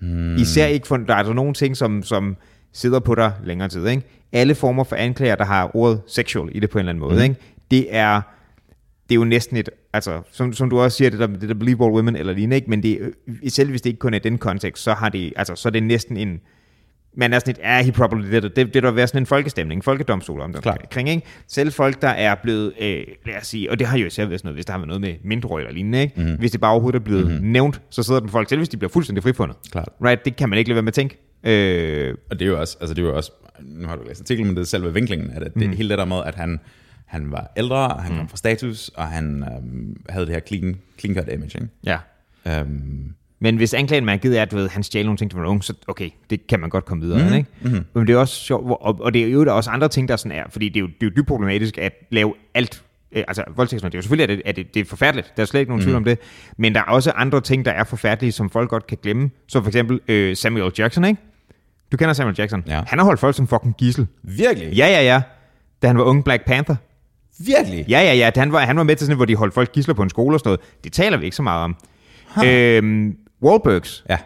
Hmm. Især ikke for, der er altså nogle ting, som, som sidder på dig længere tid. Ikke? Alle former for anklager, der har ordet sexual i det på en eller anden måde, Mhm. ikke? det er det er jo næsten et, altså, som, som du også siger, det der, det der believe all women eller lignende, ikke? men det, øh, selv hvis det ikke kun er i den kontekst, så, har det, altså, så er det næsten en, man er sådan et, er he probably did it. Det, det der være sådan en folkestemning, folkedomstol om det. Klart. Kring, ikke? Selv folk, der er blevet, øh, lad os sige, og det har jo især været sådan noget, hvis der har været noget med mindre eller lignende, ikke? Mm. hvis det bare overhovedet er blevet mm-hmm. nævnt, så sidder den folk, selv hvis de bliver fuldstændig frifundet. Klart. Right? Det kan man ikke lade være med at tænke. Øh, Og det er jo også, altså det er jo også, nu har du læst artiklen, men det er selve vinklingen, at det, mm. hele det der med, at han, han var ældre, og han mm. kom fra status, og han øhm, havde det her clean, clean cut image, ikke? ja. Øhm, Men hvis anklagen man givet er, at ved, han stjal nogle ting, til man var ung, så okay, det kan man godt komme videre mm. ikke? Mm-hmm. Men det er også sjovt, og, og det er jo der er også andre ting, der sådan er, fordi det er jo, det er jo dybt problematisk at lave alt, øh, altså voldtægtsmænd, det er jo selvfølgelig, at det, at det, det er forfærdeligt, der er slet ikke nogen tvivl om det, men der er også andre ting, der er forfærdelige, som folk godt kan glemme, som for eksempel øh, Samuel Jackson, ikke? Du kender Samuel Jackson. Ja. Han har holdt folk som fucking gissel. virkelig? Ja, ja, ja. Da han var ung Black Panther. Virkelig? Ja, ja, ja. Da Han var, han var med til sådan, hvor de holdt folk gisler på en skole og sådan noget. Det taler vi ikke så meget om. Øhm, Wahlbergs. Ja,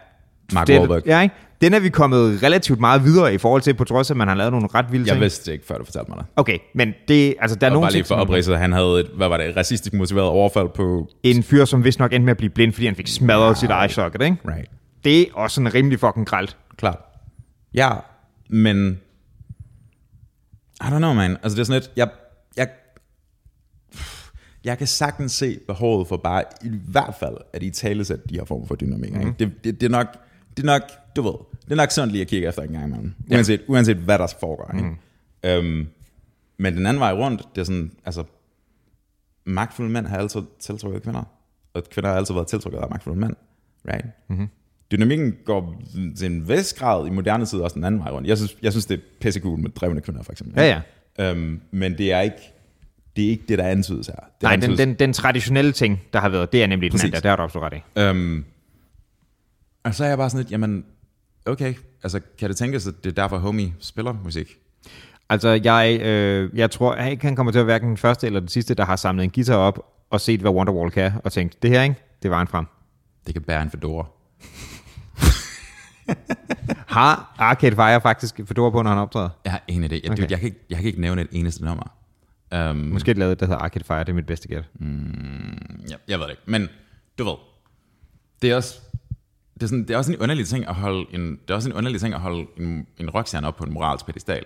Mark Den- Wahlberg. Ja, ikke? Den er vi kommet relativt meget videre i forhold til, på trods af, at man har lavet nogle ret vilde Jeg ting. vidste det ikke, før du fortalte mig det. Okay, men det, altså, der er Og nogle bare lige for opridset, han havde et, hvad var det, racistisk motiveret overfald på... en fyr, som vist nok endte med at blive blind, fordi han fik smadret wow. sit eye socket, ikke? Right. Det er også sådan rimelig fucking gralt. Klart. Ja, men... I don't know, man. Altså, det er sådan lidt... Jeg, jeg, jeg kan sagtens se behovet for bare, i hvert fald, at i talesæt de her former for dynamik. Mm. Det, det, det, er nok, det er nok, du ved, det er nok sådan lige at kigge efter en gang imellem. Uanset, uanset hvad der foregår. Ikke? Øhm, men den anden vej rundt, det er sådan, altså, magtfulde mænd har altid tiltrukket kvinder. Og kvinder har altid været tiltrukket af magtfulde mænd. Right? Mm-hmm. Dynamikken går til en vis grad i moderne tid også den anden vej rundt. Jeg synes, jeg synes det er pissecool med drevne kvinder, for eksempel. Ja, ja. Øhm, men det er ikke det, er ikke det der antydes her. Det Nej, den, antydes, den, den traditionelle ting, der har været, det er nemlig den Præcis. anden, der, der har du absolut ret i. Øhm, og så er jeg bare sådan lidt, jamen, okay, altså kan det tænkes, at det er derfor homie spiller musik? Altså, jeg, øh, jeg tror jeg ikke, han kommer til at være den første eller den sidste, der har samlet en guitar op og set, hvad Wonderwall kan, og tænkt, det her, ikke? Det var en frem. Det kan bære en fedora. Har Arcade Fire faktisk fedora på, når han optræder? Jeg har ingen idé. Jeg, Okay. jeg, kan, ikke, jeg kan ikke nævne et eneste nummer. Um, Måske et lavet, der hedder Arcade Fire, det er mit bedste gæt. ja, jeg ved det ikke. Men du ved, det er også, det er, sådan, det er også en underlig ting at holde en, det er også en underlig ting at holde en, en rockstjerne op på en moralsk pedestal.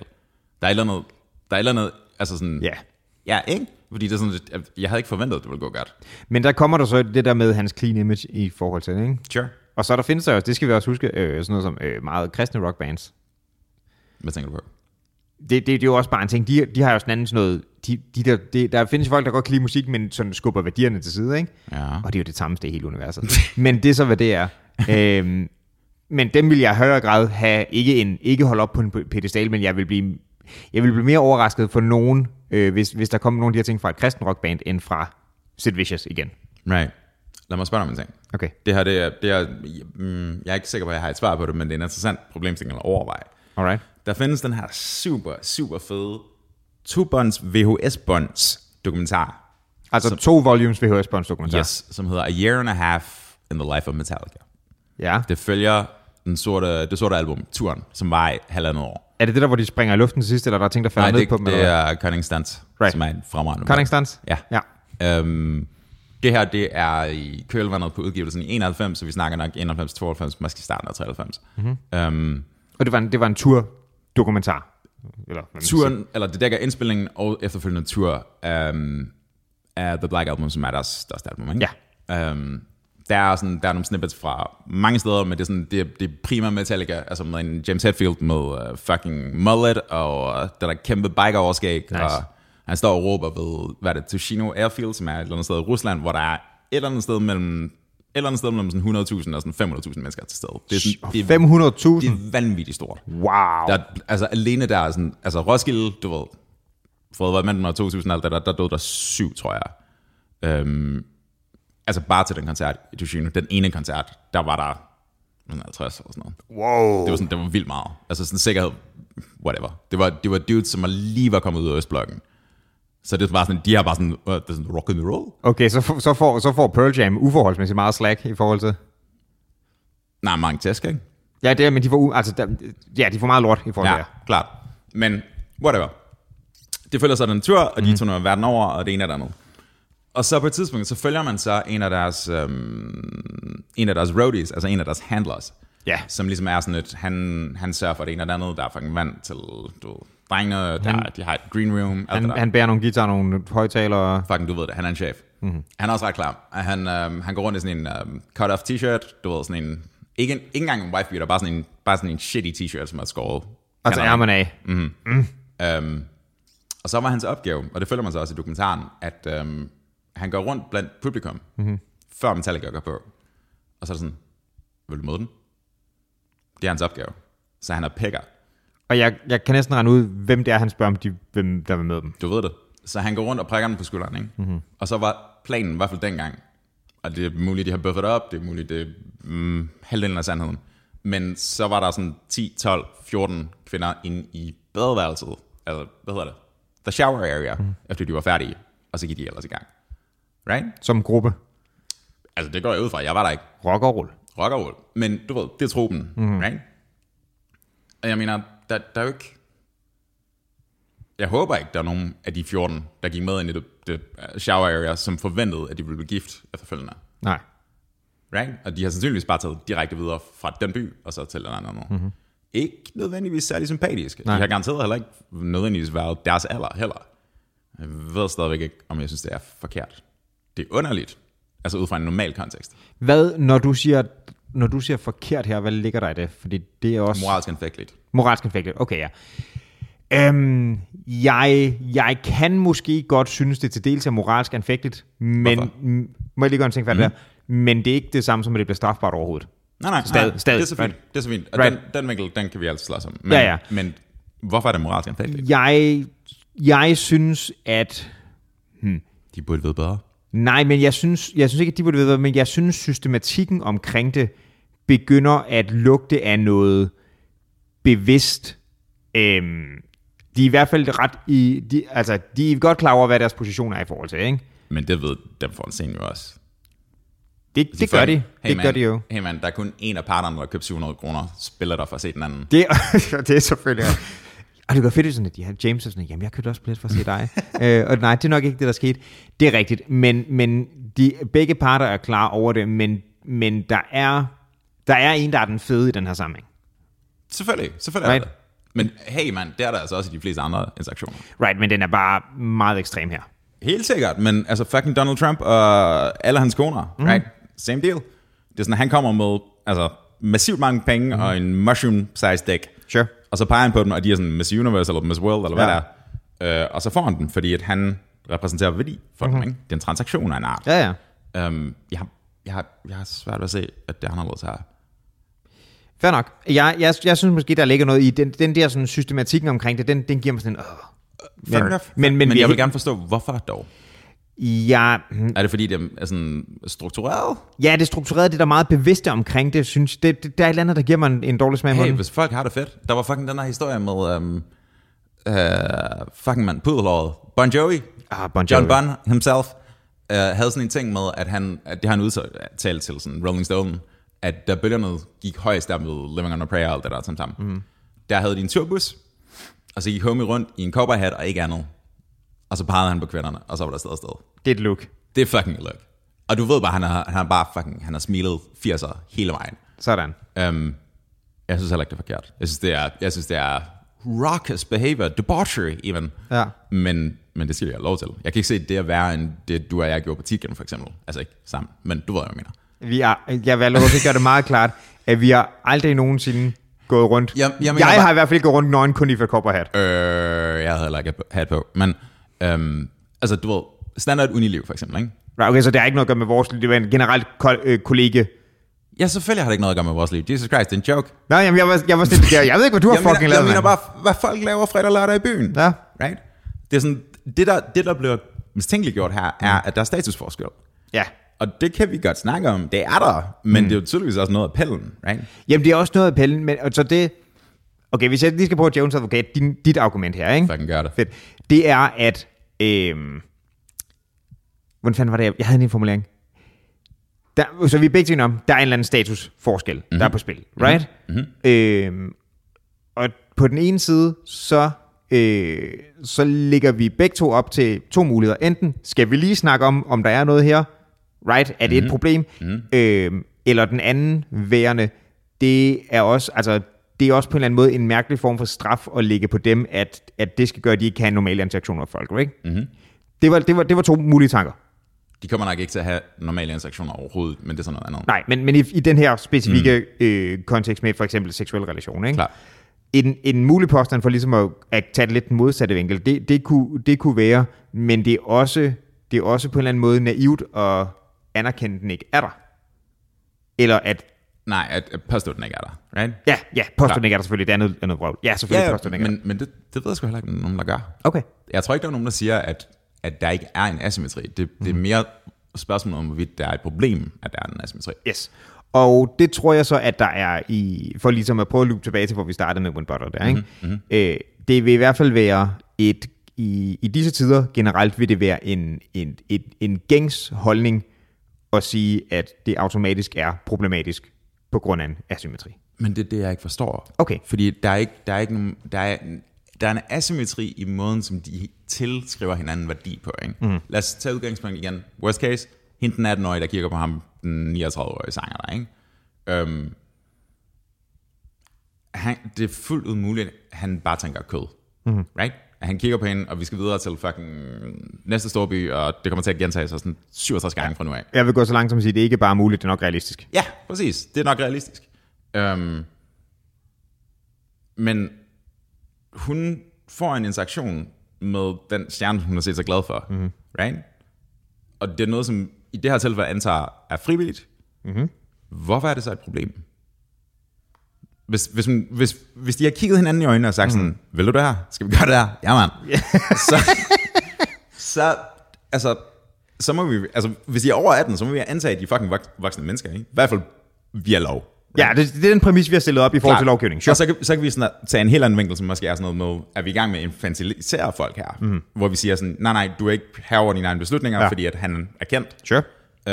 Der er et eller andet, der er et eller andet, altså sådan, Ja. ja, ikke? Fordi det er sådan, jeg havde ikke forventet, at det ville gå godt. Men der kommer der så det der med hans clean image i forhold til det, ikke? Sure. Og så der findes der jo, det skal vi også huske, øh, sådan noget som øh, meget kristne rockbands. Hvad tænker du på? Det, det, det er jo også bare en ting, de, de har jo sådan anden sådan noget, de, de der, de, der findes folk, der godt kan lide musik, men sådan skubber værdierne til side, ikke? Ja. Og det er jo det samme sted i hele universet. (laughs) men det er så, hvad det er. øhm, men dem vil jeg i højere grad have, ikke, en, ikke holde op på en pedestal, men jeg vil blive, jeg vil blive mere overrasket for nogen, øh, hvis, hvis der kommer nogle af de her ting fra et kristen rockband, end fra Sid Vicious igen. Right. Lad mig spørge dig om en ting. Okay. Det her, det er, det er mm, jeg er ikke sikker på, at jeg har et svar på det, men det er en interessant problemstilling at overveje. Alright. Der findes den her super, super fede to-bonds VHS-bonds dokumentar, Altså som, to volumes VHS-bånds dokumentar. yes, som hedder A Year and a Half in the Life of Metallica. Ja. Det følger den sorte, det sorte album, turen, som var i halvandet år. Er det det der, hvor de springer i luften til sidst, eller der er ting, der falder Nej, ned det, på dem? det eller hvad? er Cunning Stunts, Right. som er en fremragende Cunning Stunts? Ja. Ja. Øhm, det her, det er i kølvandet på udgivelsen i 91, så vi snakker nok 91, 92, måske starten af 93. Mm-hmm. Øhm, Og det var en, det var en tur-dokumentar? Eller, turen, eller det dækker indspillingen og efterfølgende tur um, af The Black Album, som er deres største album, ikke? Ja. Um, der er, sådan, der er nogle snippets fra mange steder, men det er, sådan, det, er, det er primært Metallica, altså med en James Hetfield med uh, fucking mullet, og uh, der kæmpe biker overskæg, Nice. og Han står og råber ved, hvad er det, Tushino Airfield, som er et eller andet sted i Rusland, hvor der er et eller andet sted mellem et eller andet sted mellem sådan 100.000 og sådan 500.000 mennesker til stede. Det er, sådan, det, er, 500.000? det er vanvittigt stort. Wow. Der, er- altså alene der er sådan, altså Roskilde, du ved, hvad mellem 2000 og alt det der, der døde der syv, tror jeg. Øhm, altså bare til den koncert i Tushino, den ene koncert, der var der 50 eller sådan noget. Wow. Det var, sådan, det var vildt meget. Altså sådan sikkerhed, whatever. Det var, det var dudes, som var lige var kommet ud af Østblokken. Så det var sådan, de har bare sådan, uh, det er sådan rock and roll. Okay, så, får- så, får, så får Pearl Jam uforholdsmæssigt meget slack i forhold til... Nej, mange tæsk, ikke? Ja, det er, men de får, altså, der, ja, de får meget lort i forhold til Ja, klart. Men whatever. Det følger så den tur, og de turnerer verden over, og det ene er det andet. Og så på et tidspunkt, så følger man så en af deres, øhm, en af deres roadies, altså en af deres handlers, Ja. som ligesom er sådan et, han, han sørger for det ene og det andet, der er fucking vand til, du drengene, der, Han- de har et green room, Han, der. han bærer nogle guitar, nogle højtalere. Fucking, du ved det, han er en chef. Mhm. Mm-hmm. Han er også ret klar. Han, øhm, han går rundt i sådan en øhm, cut-off t-shirt, du ved, sådan en, ikke, en, ikke engang en wife beater, bare sådan en, bare sådan en shitty t-shirt, som er skåret. Altså ærmerne af. Øhm, og så var hans opgave, og det følger man så også i dokumentaren, at øhm, han går rundt blandt publikum, mm-hmm. før Metallica går på. Og så er det sådan, vil du møde den? Det er hans opgave. Så han er picker. Og jeg, jeg kan næsten regne ud, hvem det er, han spørger, om de, hvem der vil møde dem. Du ved det. Så han går rundt og prikker den på skulderen, ikke? Mm-hmm. Og så var planen, i hvert fald dengang, og det er muligt, de har buffet op, det er muligt, det er mm, halvdelen af sandheden. Men så var der sådan 10, 12, 14 kvinder inde i badeværelset, altså, hvad hedder det? The shower area, mm. efter de var færdige, og så gik de ellers i gang. Right? Som gruppe. Altså, det går jeg ud fra. Jeg var der ikke. Rock og roll. Rock og roll. Men du ved, det er truppen, mm. right? Og jeg mener, der, der er jo ikke... Jeg håber ikke, der er nogen af de 14, der gik med ind i det, det uh, shower area, som forventede, at de ville blive gift efterfølgende. Nej. Right? Og de har sandsynligvis bare taget direkte videre fra den by, og så til den anden. Mm-hmm. Ikke nødvendigvis særlig sympatisk. Nej. De har garanteret heller ikke nødvendigvis været deres alder heller. Jeg ved stadigvæk ikke, om jeg synes, det er forkert. Det er underligt. Altså ud fra en normal kontekst. Hvad, når du siger, når du siger forkert her, hvad ligger der i det? Fordi det er også... Moralsk anfægteligt. Moralsk konfliktet. Okay, ja. Øhm, jeg, jeg kan måske godt synes, det til dels er moralsk anfægteligt, men Hvorfor? må jeg lige gøre en ting færdig mm. der? Men det er ikke det samme som, at det bliver strafbart overhovedet. Nej, nej, Stadig- nej stadig, det er så fint. right. Det er så fint. Og Right. den, den vinkel, den kan vi altid slås om. Men, Ja, ja. Men hvorfor er det moralsk anfægteligt? Jeg, jeg synes, at... De burde vide bedre. Nej, men jeg synes, jeg synes ikke, at de burde vide, men jeg synes, systematikken omkring det begynder at lugte af noget bevidst. Øhm, de er i hvert fald ret i... De, altså, de er godt klar over, hvad deres position er i forhold til, ikke? Men det ved dem for en scene jo også. Det, det gør de. Hey, det man, gør de jo. Hey man, der er kun en af parterne, der har købt 700 kroner, spiller der for at se den anden. Det, (laughs) det er selvfølgelig... Og det går fedt, sådan, at de her James er sådan, jamen jeg købte også billet for at se dig. (laughs) øh, og nej, det er nok ikke det, der skete. Det er rigtigt, men, men de, begge parter er klar over det, men, men der, er, der er en, der er den fede i den her sammenhæng. Selvfølgelig, selvfølgelig Right. er det. Men hey man, det er der altså også i de fleste andre interaktioner. Right, men den er bare meget ekstrem her. Helt sikkert, men altså fucking Donald Trump og alle hans koner, mm. right? Same deal. Det er sådan, at han kommer med altså, massivt mange penge mm. og en mushroom-sized dick. Sure. Og så peger han på dem, og de er sådan Miss Universe eller Miss World, eller hvad Ja. det er. Øh, og så får han den, fordi at han repræsenterer værdi for mm-hmm. dem. Ikke? Det er en transaktion af en art. Ja, ja. Øhm, jeg, har, jeg, har, jeg har svært ved at se, at det er anderledes her. Fair nok. Jeg, jeg, jeg synes måske, der ligger noget i den, den der sådan systematikken omkring det, den, den giver mig sådan en... Øh. Men, men, men vi er jeg vil gerne forstå, hvorfor dog? Ja, Er det fordi, det er sådan struktureret? ja, det strukturerede, det der er meget bevidste omkring det, synes det, det, der er et eller andet, der giver mig en, en dårlig smag i Hey, munden. hvis folk har det fedt. Der var fucking den her historie med um, uh, fucking mand, pudelhåret. Bon Jovi. Ah, Bon John Jovi. Bon himself uh, havde sådan en ting med, at han, at det har han udtalt til sådan Rolling Stone, at da bølgerne gik højst der med Living on a Prayer og alt det der sammen, mm. der havde de en turbus, og så gik Homie rundt i en cowboyhat og ikke andet. Og så pegede han på kvinderne, og så var der sted sted. Det er et look. Det er fucking look. Og du ved bare, han har, han har bare fucking, han har smilet 80'er hele vejen. Sådan. Um, jeg synes heller ikke, det er forkert. Jeg synes, det er, jeg synes, det er raucous behavior, debauchery even. Ja. Men, men det skal jeg have lov til. Jeg kan ikke se det at være end det, du og jeg gjorde på Titgen for eksempel. Altså ikke sammen, men du ved, hvad jeg mener. Vi er, jeg vil lov til at gøre det meget klart, at vi har aldrig nogensinde gået rundt. Jeg- jeg mener jeg bare- har i hvert fald ikke gået rundt nøgen kun i for hat. Øh, jeg havde heller ikke hat på. Men Øhm, altså, du ved, standard uniliv for eksempel, ikke? Right, okay, så det har ikke noget at gøre med vores liv. Det var en generelt ko- øh, kollega. Ja, selvfølgelig har det ikke noget at gøre med vores liv. Jesus Christ, det er en joke. Nej, jamen, jeg var, jeg var sådan, jeg, jeg ved ikke, hvad du har fucking lavet, jeg mener bare, hvad folk laver fredag og lørdag i byen. Ja. Right? Det er sådan, det der, det der bliver mistænkeliggjort her, er, at der er statusforskel. Ja. Og det kan vi godt snakke om. Det er der, men mm. det er jo tydeligvis også noget af pillen, right? Jamen, det er også noget af pellen, men og så det... Okay, hvis jeg lige skal prøve Jones advokat, din, dit argument her, ikke? Fucking gør det. Fedt. Det er, at... Øhm, hvordan fanden var det? Jeg havde en formulering. Der, så vi er begge enige om, der er en eller anden statusforskel, mm-hmm. der er på spil, right? Mm-hmm. Øhm, og på den ene side, så, øh, så ligger vi begge to op til to muligheder. Enten skal vi lige snakke om, om der er noget her, right? Er det mm-hmm. et problem? Mm-hmm. Øhm, eller den anden værende, det er også, altså, det er også på en eller anden måde en mærkelig form for straf at lægge på dem, at, at det skal gøre, at de ikke kan have normale interaktioner med folk, ikke? Mm-hmm. Det, var, det, var, det var to mulige tanker. De kommer nok ikke til at have normale interaktioner overhovedet, men det er sådan noget andet. Nej, men, men i, i den her specifikke mm. øh, kontekst med for eksempel seksuel relation, ikke? Klar. En, en mulig påstand for ligesom at, at tage det lidt den modsatte vinkel, det, det, kunne, det kunne være, men det er, også, det er også på en eller anden måde naivt at anerkende, at den ikke er der. Eller at, Nej, at, at påstå, at den ikke er der, right? ja, ja, ikke er der selvfølgelig, det er noget, er noget vrøvl. Ja, selvfølgelig Ja, der. men, men det, det ved jeg sgu heller ikke, nogen der gør. Okay. Jeg tror ikke, der er nogen, der siger, at, at der ikke er en asymmetri. Det, det er mere spørgsmål om, hvorvidt der er et problem, at der er en asymmetri. Yes. Og det tror jeg så, at der er i, for ligesom at prøve at loop tilbage til, hvor vi startede med Win Butter der, ikke? Mm-hmm. Øh, det vil i hvert fald være et, i, i disse tider generelt vil det være en, en, en, en gængs holdning at sige, at det automatisk er problematisk på grund af en asymmetri. Men det er det, jeg ikke forstår. Okay. Fordi der er ikke, der er ikke nogen, der er, der er en asymmetri i måden, som de tilskriver hinanden værdi på. Ikke? Mm. Lad os tage udgangspunkt igen. Worst case, hende den 18-årige, der kigger på ham, den 39-årige sanger der, ikke? Øhm, han, det er fuldt ud muligt, at han bare tænker kød. Mm. Right? Han kigger på hende, og vi skal videre til fucking næste storby, og det kommer til at gentage sig sådan 67 gange fra nu af. Jeg vil gå så langt som at sige, at det ikke bare er muligt, det er nok realistisk. Ja, præcis. Det er nok realistisk. Øhm, men hun får en interaktion med den stjerne, hun har set sig glad for. Mm-hmm. Right? Og det er noget, som i det her tilfælde antager er frivilligt. Mm-hmm. Hvorfor er det så et problem? Hvis, hvis, hvis, hvis de har kigget hinanden i øjnene og sagt mm. sådan, vil du det her? Skal vi gøre det her? Ja, mand. (laughs) så, så, altså, så må vi, altså, hvis de er over 18, så må vi antage, at de er fucking vok- voksne mennesker, ikke? I hvert fald via lov. Ja, det, det er den præmis, vi har stillet op i forhold til lovgivning. Sure. Og så kan, så kan vi sådan tage en helt anden vinkel, som måske er sådan noget med, at vi er i gang med at infantilisere folk her, mm. hvor vi siger sådan, nej, nej, du er ikke herre over dine egne beslutninger, Ja. fordi at han er kendt. Sure.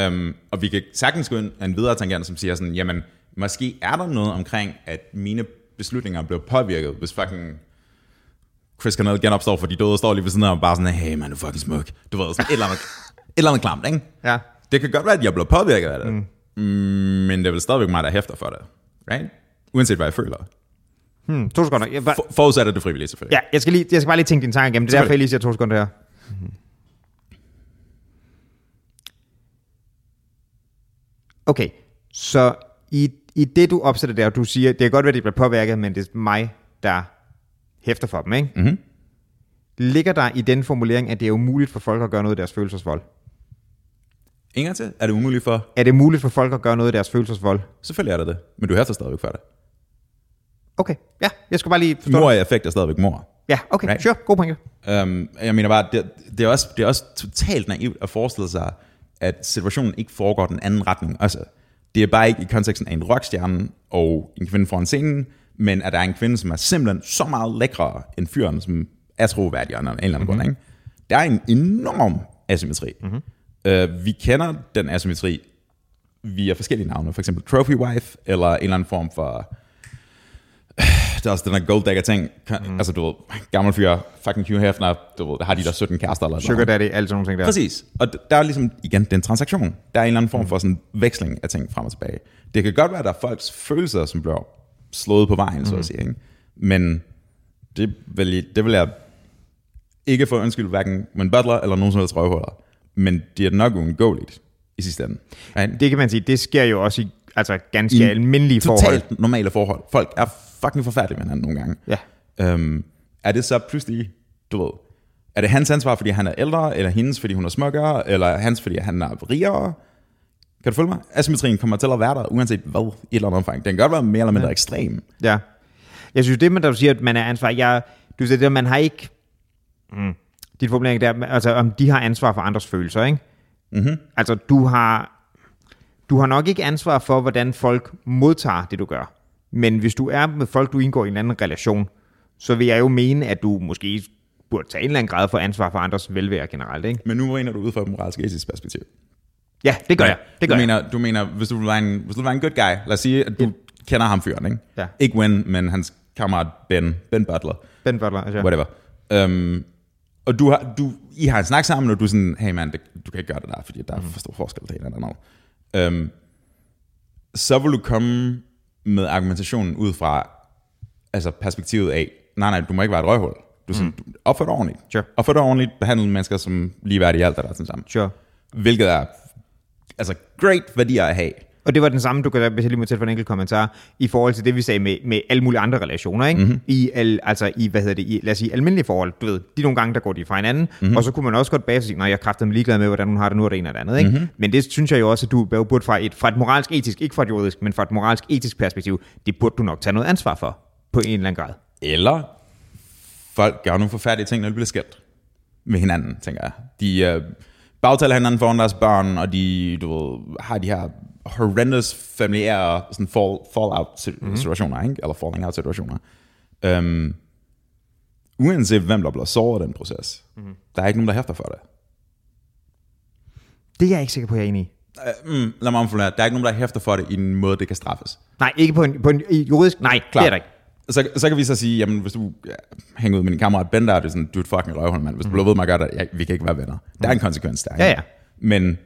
Um, og vi kan sagtens gå ind en videre tangent, som siger sådan, jamen, måske er der noget omkring, at mine beslutninger bliver påvirket, hvis fucking Chris Cornell genopstår for de døde, og står lige ved siden af og bare sådan, hey man, du fucking smuk. Du ved, sådan et eller andet, et eller andet klamt, ikke? Ja. Det kan godt være, at jeg bliver påvirket af det, mm. Men det er vel stadigvæk mig, der hæfter for det. Right? Uanset hvad jeg føler. Hmm, to sekunder. Jeg, bare, For, forudsat at det er frivilligt, selvfølgelig. ja, jeg skal, lige, jeg skal bare lige tænke din tanke igennem. Det er derfor, jeg lige siger to sekunder her. Okay, så i, i det, du opsætter der, og du siger, det kan godt være, at de bliver påvirket, men det er mig, der hæfter for dem, ikke? Mhm. Ligger der i den formulering, at det er umuligt for folk at gøre noget af deres følelsesvold? En gang til. Er det umuligt for? Er det muligt for folk at gøre noget af deres følelsesvold? Selvfølgelig er det det. Men du hæfter stadigvæk for det. Okay, ja, jeg skal bare lige forstå. Mor i effekt er stadigvæk mor. Ja, okay, Right. sure, god pointe. Um, jeg mener bare, det, det, er også, det er også totalt naivt at forestille sig, at situationen ikke foregår den anden retning. Altså, det er bare ikke i konteksten af en rockstjerne og en kvinde foran scenen, men at der er en kvinde, som er simpelthen så meget lækrere end fyren, som er troværdig af en eller anden mm-hmm. grund. Ikke? Der er en enorm asymmetri. Mm-hmm. Uh, vi kender den asymmetri via forskellige navne, for eksempel Trophy Wife, eller en eller anden form for (sighs) det er også den der gold ting. Mm. Altså, du ved, gammel fyr, fucking Hugh Hefner, du ved, der har de der 17 kærester eller Sugar noget. daddy, alle sådan nogle ting der. Præcis. Og der er ligesom, igen, det er en transaktion. Der er en eller anden form for sådan veksling af ting frem og tilbage. Det kan godt være, at der er folks følelser, som bliver slået på vejen, så at sige. Ikke? Men det vil, det vil jeg ikke få undskyld hverken med en butler eller nogen som helst røvhuller. Men det er nok uundgåeligt i sidste ende. Right? Det kan man sige, det sker jo også i altså ganske I almindelige forhold. Totalt normale forhold. Folk er fucking forfærdelige med hinanden nogle gange. Ja. Øhm, er det så pludselig, du ved, Er det hans ansvar, fordi han er ældre, eller hendes, fordi hun er smukkere, eller hans, fordi han er rigere? Kan du følge mig? Asymmetrien kommer til at være der, uanset hvad, i et eller andet omfang. Den kan godt være mere eller mindre ja. ekstrem. Ja. Jeg synes, det med, der du siger, at man er ansvar, jeg, du siger, det, man har ikke, mm, dit formulering der, altså om de har ansvar for andres følelser, ikke? Mm-hmm. Altså, du har, du har nok ikke ansvar for, hvordan folk modtager det, du gør. Men hvis du er med folk, du indgår i en anden relation, så vil jeg jo mene, at du måske burde tage en eller anden grad for ansvar for andres velvære generelt, ikke? Men nu mener du ud fra et moralsk etisk perspektiv. Ja, det gør jeg. Det gør du, jeg. mener, du mener, hvis du vil være en, hvis du vil være en good guy, lad os sige, at du ja. kender ham fyren, ikke? Ja. Ikke Win, men hans kammerat Ben, Ben Butler, Ben Butler, altså. whatever. Um, og du har, du, I har en snak sammen, og du er sådan, hey man, det, du kan ikke gøre det der, fordi der er for stor forskel til en eller anden. Um, så vil du komme med argumentationen ud fra altså perspektivet af, nej nej, du må ikke være et røghul. Du, sådan, mm. opfør dig ordentligt. Sure. Opfør dig ordentligt, behandle mennesker som ligeværdige i alt, der er sådan sammen. Sure. Hvilket er altså great værdier at have. Og det var den samme, du kan hvis jeg lige må til for en enkelt kommentar, i forhold til det, vi sagde med, med alle mulige andre relationer, ikke? Mm-hmm. I, al, altså i, hvad hedder det, i, lad os sige, almindelige forhold, du ved, de nogle gange, der går de fra hinanden, mm-hmm. og så kunne man også godt sig sige, nej, jeg er mig ligeglad med, hvordan hun har det nu, og det ene og det andet, ikke? Mm-hmm. Men det synes jeg jo også, at du burde fra et, fra et moralsk etisk, ikke fra et juridisk, men fra et moralsk etisk perspektiv, det burde du nok tage noget ansvar for, på en eller anden grad. Eller folk gør nogle forfærdelige ting, når de bliver skilt med hinanden, tænker jeg. De øh, bagtaler hinanden foran deres børn, og de du ved, har de her horrendous familiære sådan fall, fallout situationer, mm-hmm. ikke? eller falling out situationer. Um, uanset hvem der bliver såret i den proces, mm-hmm. der er ikke nogen, der hæfter for det. Det er jeg ikke sikker på, jeg er enig i. Uh, mm, lad mig omformulere. Der er ikke nogen, der hæfter for det i en måde, det kan straffes. Nej, ikke på en, på en juridisk, nej, Klar. det er der ikke. Så, så kan vi så sige, jamen hvis du ja, hænger ud med din kammerat Ben der, det er sådan, du er et fucking røvhul, mand. Hvis du bliver ved med at gøre det, ja, vi kan ikke være venner. Der er en konsekvens der. Ja, ja. Men,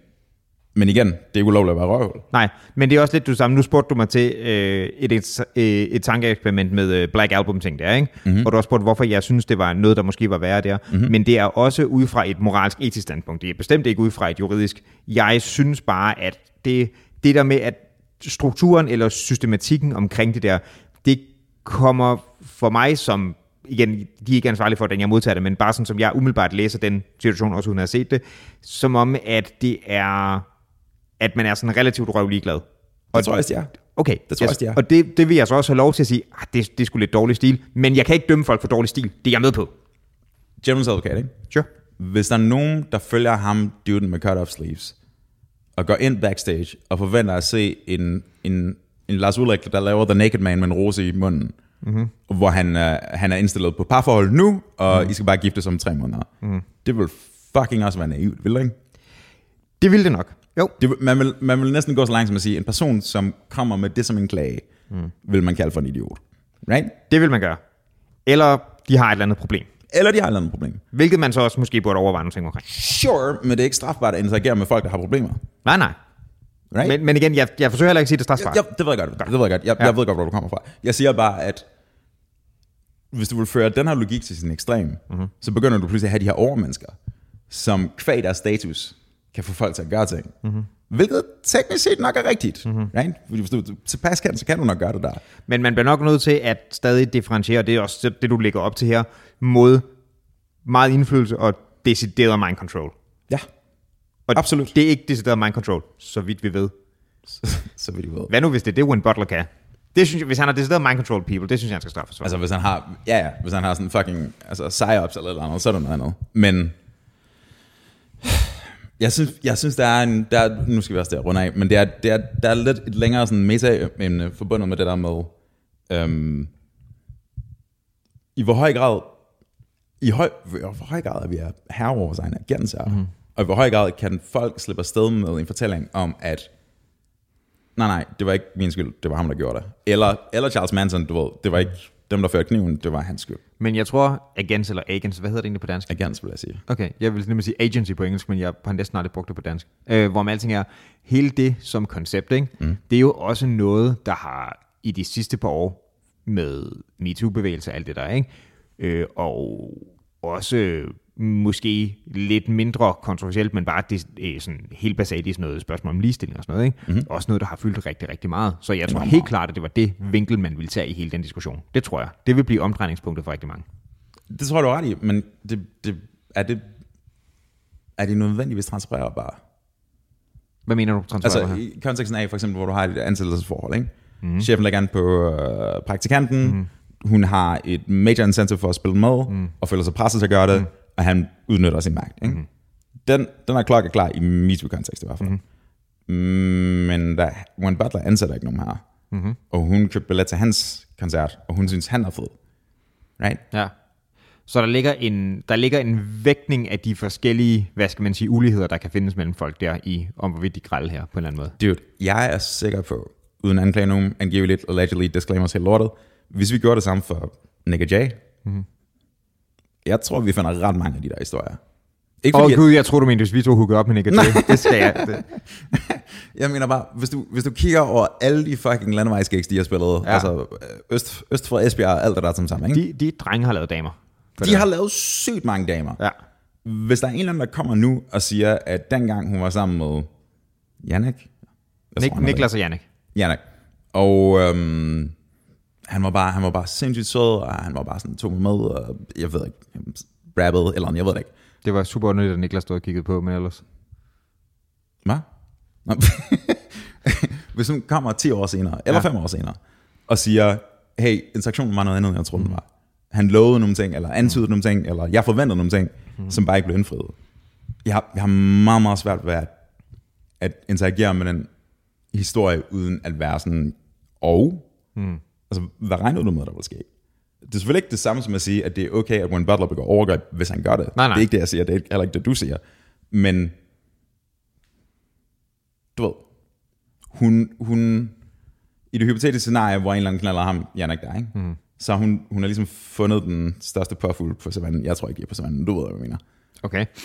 men igen, det er ikke ulovligt at være røvhul. Nej, men det er også lidt du samme. Nu spurgte du mig til øh, et, et, et tankeeksperiment med øh, Black Album ting der, ikke? Mm-hmm. Og du har spurgt, hvorfor jeg synes, det var noget, der måske var værre der. Mm-hmm. Men det er også ud fra et moralsk etisk standpunkt. Det er bestemt ikke ud fra et juridisk. Jeg synes bare, at det, det der med, at strukturen eller systematikken omkring det der, det kommer for mig som igen, de er ikke ansvarlige for, den jeg modtager det, men bare sådan som jeg umiddelbart læser den situation, også uden at have set det, som om, at det er, at man er sådan relativt røvlig glad. Og det tror jeg, det er. Okay, det tror jeg, det er. og det, det vil jeg så også have lov til at sige, ah, det, det er sgu lidt dårlig stil, men jeg kan ikke dømme folk for dårlig stil. Det er jeg med på. General's advokat, ikke? Sure. Hvis der er nogen, der følger ham, duden med cut-off sleeves, og går ind backstage og forventer at se en, en, en Lars Ulrik, der laver The Naked Man med en rose i munden, mm-hmm. hvor han, uh, han er indstillet på parforhold nu, og mm. I skal bare gifte om tre måneder. Mm. Det vil fucking også være naivt, vil det ikke? Det vil det nok. Jo. Det, man, vil, man vil næsten gå så langt som at sige, en person, som kommer med det som en klage, mm. vil man kalde for en idiot. Right? Det vil man gøre. Eller de har et eller andet problem. Eller de har et eller andet problem. Hvilket man så også måske burde overveje nogle ting omkring. Sure, men det er ikke strafbart at interagere med folk, der har problemer. Nej, nej. Right? Men, men igen, jeg, jeg forsøger heller ikke at sige, det er strafbart. Ja, det ved jeg godt. Det ved jeg godt. Jeg, ja. jeg ved godt, hvor du kommer fra. Jeg siger bare, at hvis du vil føre den her logik til sin ekstrem, mm-hmm. så begynder du pludselig at have de her overmennesker, som kvæg deres status kan få folk til at gøre ting. Mm-hmm. Hvilket teknisk set nok er rigtigt. Mm-hmm. Right? Fordi hvis du tilpas kan, så kan du nok gøre det der. Men man bliver nok nødt til at stadig differentiere, det er også det, du lægger op til her, mod meget indflydelse og decideret mind control. Ja, og absolut. Det er ikke decideret mind control, så vidt vi ved. (laughs) så vidt vi ved. Hvad nu, hvis det er det, Win Butler kan? Det synes jeg, hvis han har decideret mind control people, det synes jeg, han skal straffes for. Altså, hvis han har, ja, ja, hvis han har sådan fucking, altså, psyops eller noget andet, så er det noget andet. Men, jeg synes, jeg synes der er en, der er, nu skal vi også der runde af, men det er, det er, der er lidt et længere sådan meta-emne forbundet med det der med, øhm, i hvor høj grad, i høj, hvor høj grad er vi herre over vores egne agenser, mm. og i hvor høj grad kan folk slippe afsted med en fortælling om, at nej, nej, det var ikke min skyld, det var ham, der gjorde det. Eller, eller Charles Manson, du ved, det var ikke dem, der førte kniven, det var hans skyld. Men jeg tror, agents eller agents, hvad hedder det egentlig på dansk? Agents, vil jeg sige. Okay, jeg vil nemlig sige agency på engelsk, men jeg har næsten aldrig brugt det på dansk. Øh, hvor man alting er, hele det som koncept, ikke? Mm. det er jo også noget, der har i de sidste par år med MeToo-bevægelse og alt det der, ikke? Øh, og også måske lidt mindre kontroversielt, men bare det er sådan helt basalt i sådan noget spørgsmål om ligestilling og sådan noget. Ikke? Mm-hmm. Også noget, der har fyldt rigtig, rigtig meget. Så jeg tror helt klart, at det var det vinkel, man ville tage i hele den diskussion. Det tror jeg. Det vil blive omdrejningspunktet for rigtig mange. Det tror jeg, du er ret i, men det, det er det, er det nødvendigvis transfererbare? Hvad mener du, transfer Altså her? i konteksten af, for eksempel, hvor du har et ansættelsesforhold, ikke? Mm. Chefen lægger an på øh, praktikanten, mm. hun har et major incentive for at spille med, mm. og føler sig presset til at gøre det, mm. Og han udnytter sin magt. Ikke? Mm. Den, den er klokke klar i MeToo-kontekst i hvert fald. Mm. Men da, Wayne Butler ansætter ikke nogen her, mm-hmm. og hun købte billet til hans koncert, og hun synes, han er fed. Right? Ja. Så der ligger, en, der ligger en vægtning af de forskellige, hvad skal man sige, uligheder, der kan findes mellem folk der i, om hvorvidt de grælde her på en eller anden måde. Dude, jeg er sikker på, uden at anklage nogen, angiveligt, allegedly, disclaimers helt lortet, hvis vi gjorde det samme for Nick og Jay, mm. Jeg tror, vi finder ret mange af de der historier. Ikke Åh oh, gud, jeg tror du mente, hvis vi to hooker op med Nick og Jay. det skal jeg. Det. (laughs) Jeg mener bare, hvis du, hvis du kigger over alle de fucking landevejsgigs, de har spillet, Ja. altså øh, øst, øst for Esbjerg og alt det der som sammen, ikke? De, de drenge har lavet damer. De, de har lavet sygt mange damer. Ja. Hvis der er en eller anden, der kommer nu og siger, at dengang hun var sammen med Jannik, Nik, Niklas og Jannik. Jannik, og øhm, han, var bare, han var bare sindssygt sød, og han var bare sådan, tog mig med, og jeg ved ikke, rappede, eller jeg ved det ikke. Det var super underligt, at Niklas stod og kiggede på, men ellers. Hvad? Nå. (laughs) Hvis hun kommer 10 år senere, eller Ja. 5 år senere, og siger, hey, interaktionen var noget andet, end jeg troede, den var. Han lovede nogle ting, eller antydede nogle ting, eller jeg forventede nogle ting, som bare ikke blev indfriet. Jeg har, jeg har meget, meget svært ved at, at interagere med den historie, uden at være sådan, og, mm. Altså, hvad regnede du med, der ville ske? Det er selvfølgelig ikke det samme som at sige, at det er okay, at Wayne Butler begår overgreb, hvis han gør det. Nej, nej. Det er ikke det, jeg siger, det er heller ikke det, du siger. Men du ved, hun, hun, i det hypotetiske scenarie, hvor en eller anden knaller ham, Jannik der, ikke? Mm. så hun, hun har ligesom fundet den største påfugl på savannen. Jeg tror ikke, de er på savannen. Du ved, hvad jeg mener. Okay. (laughs)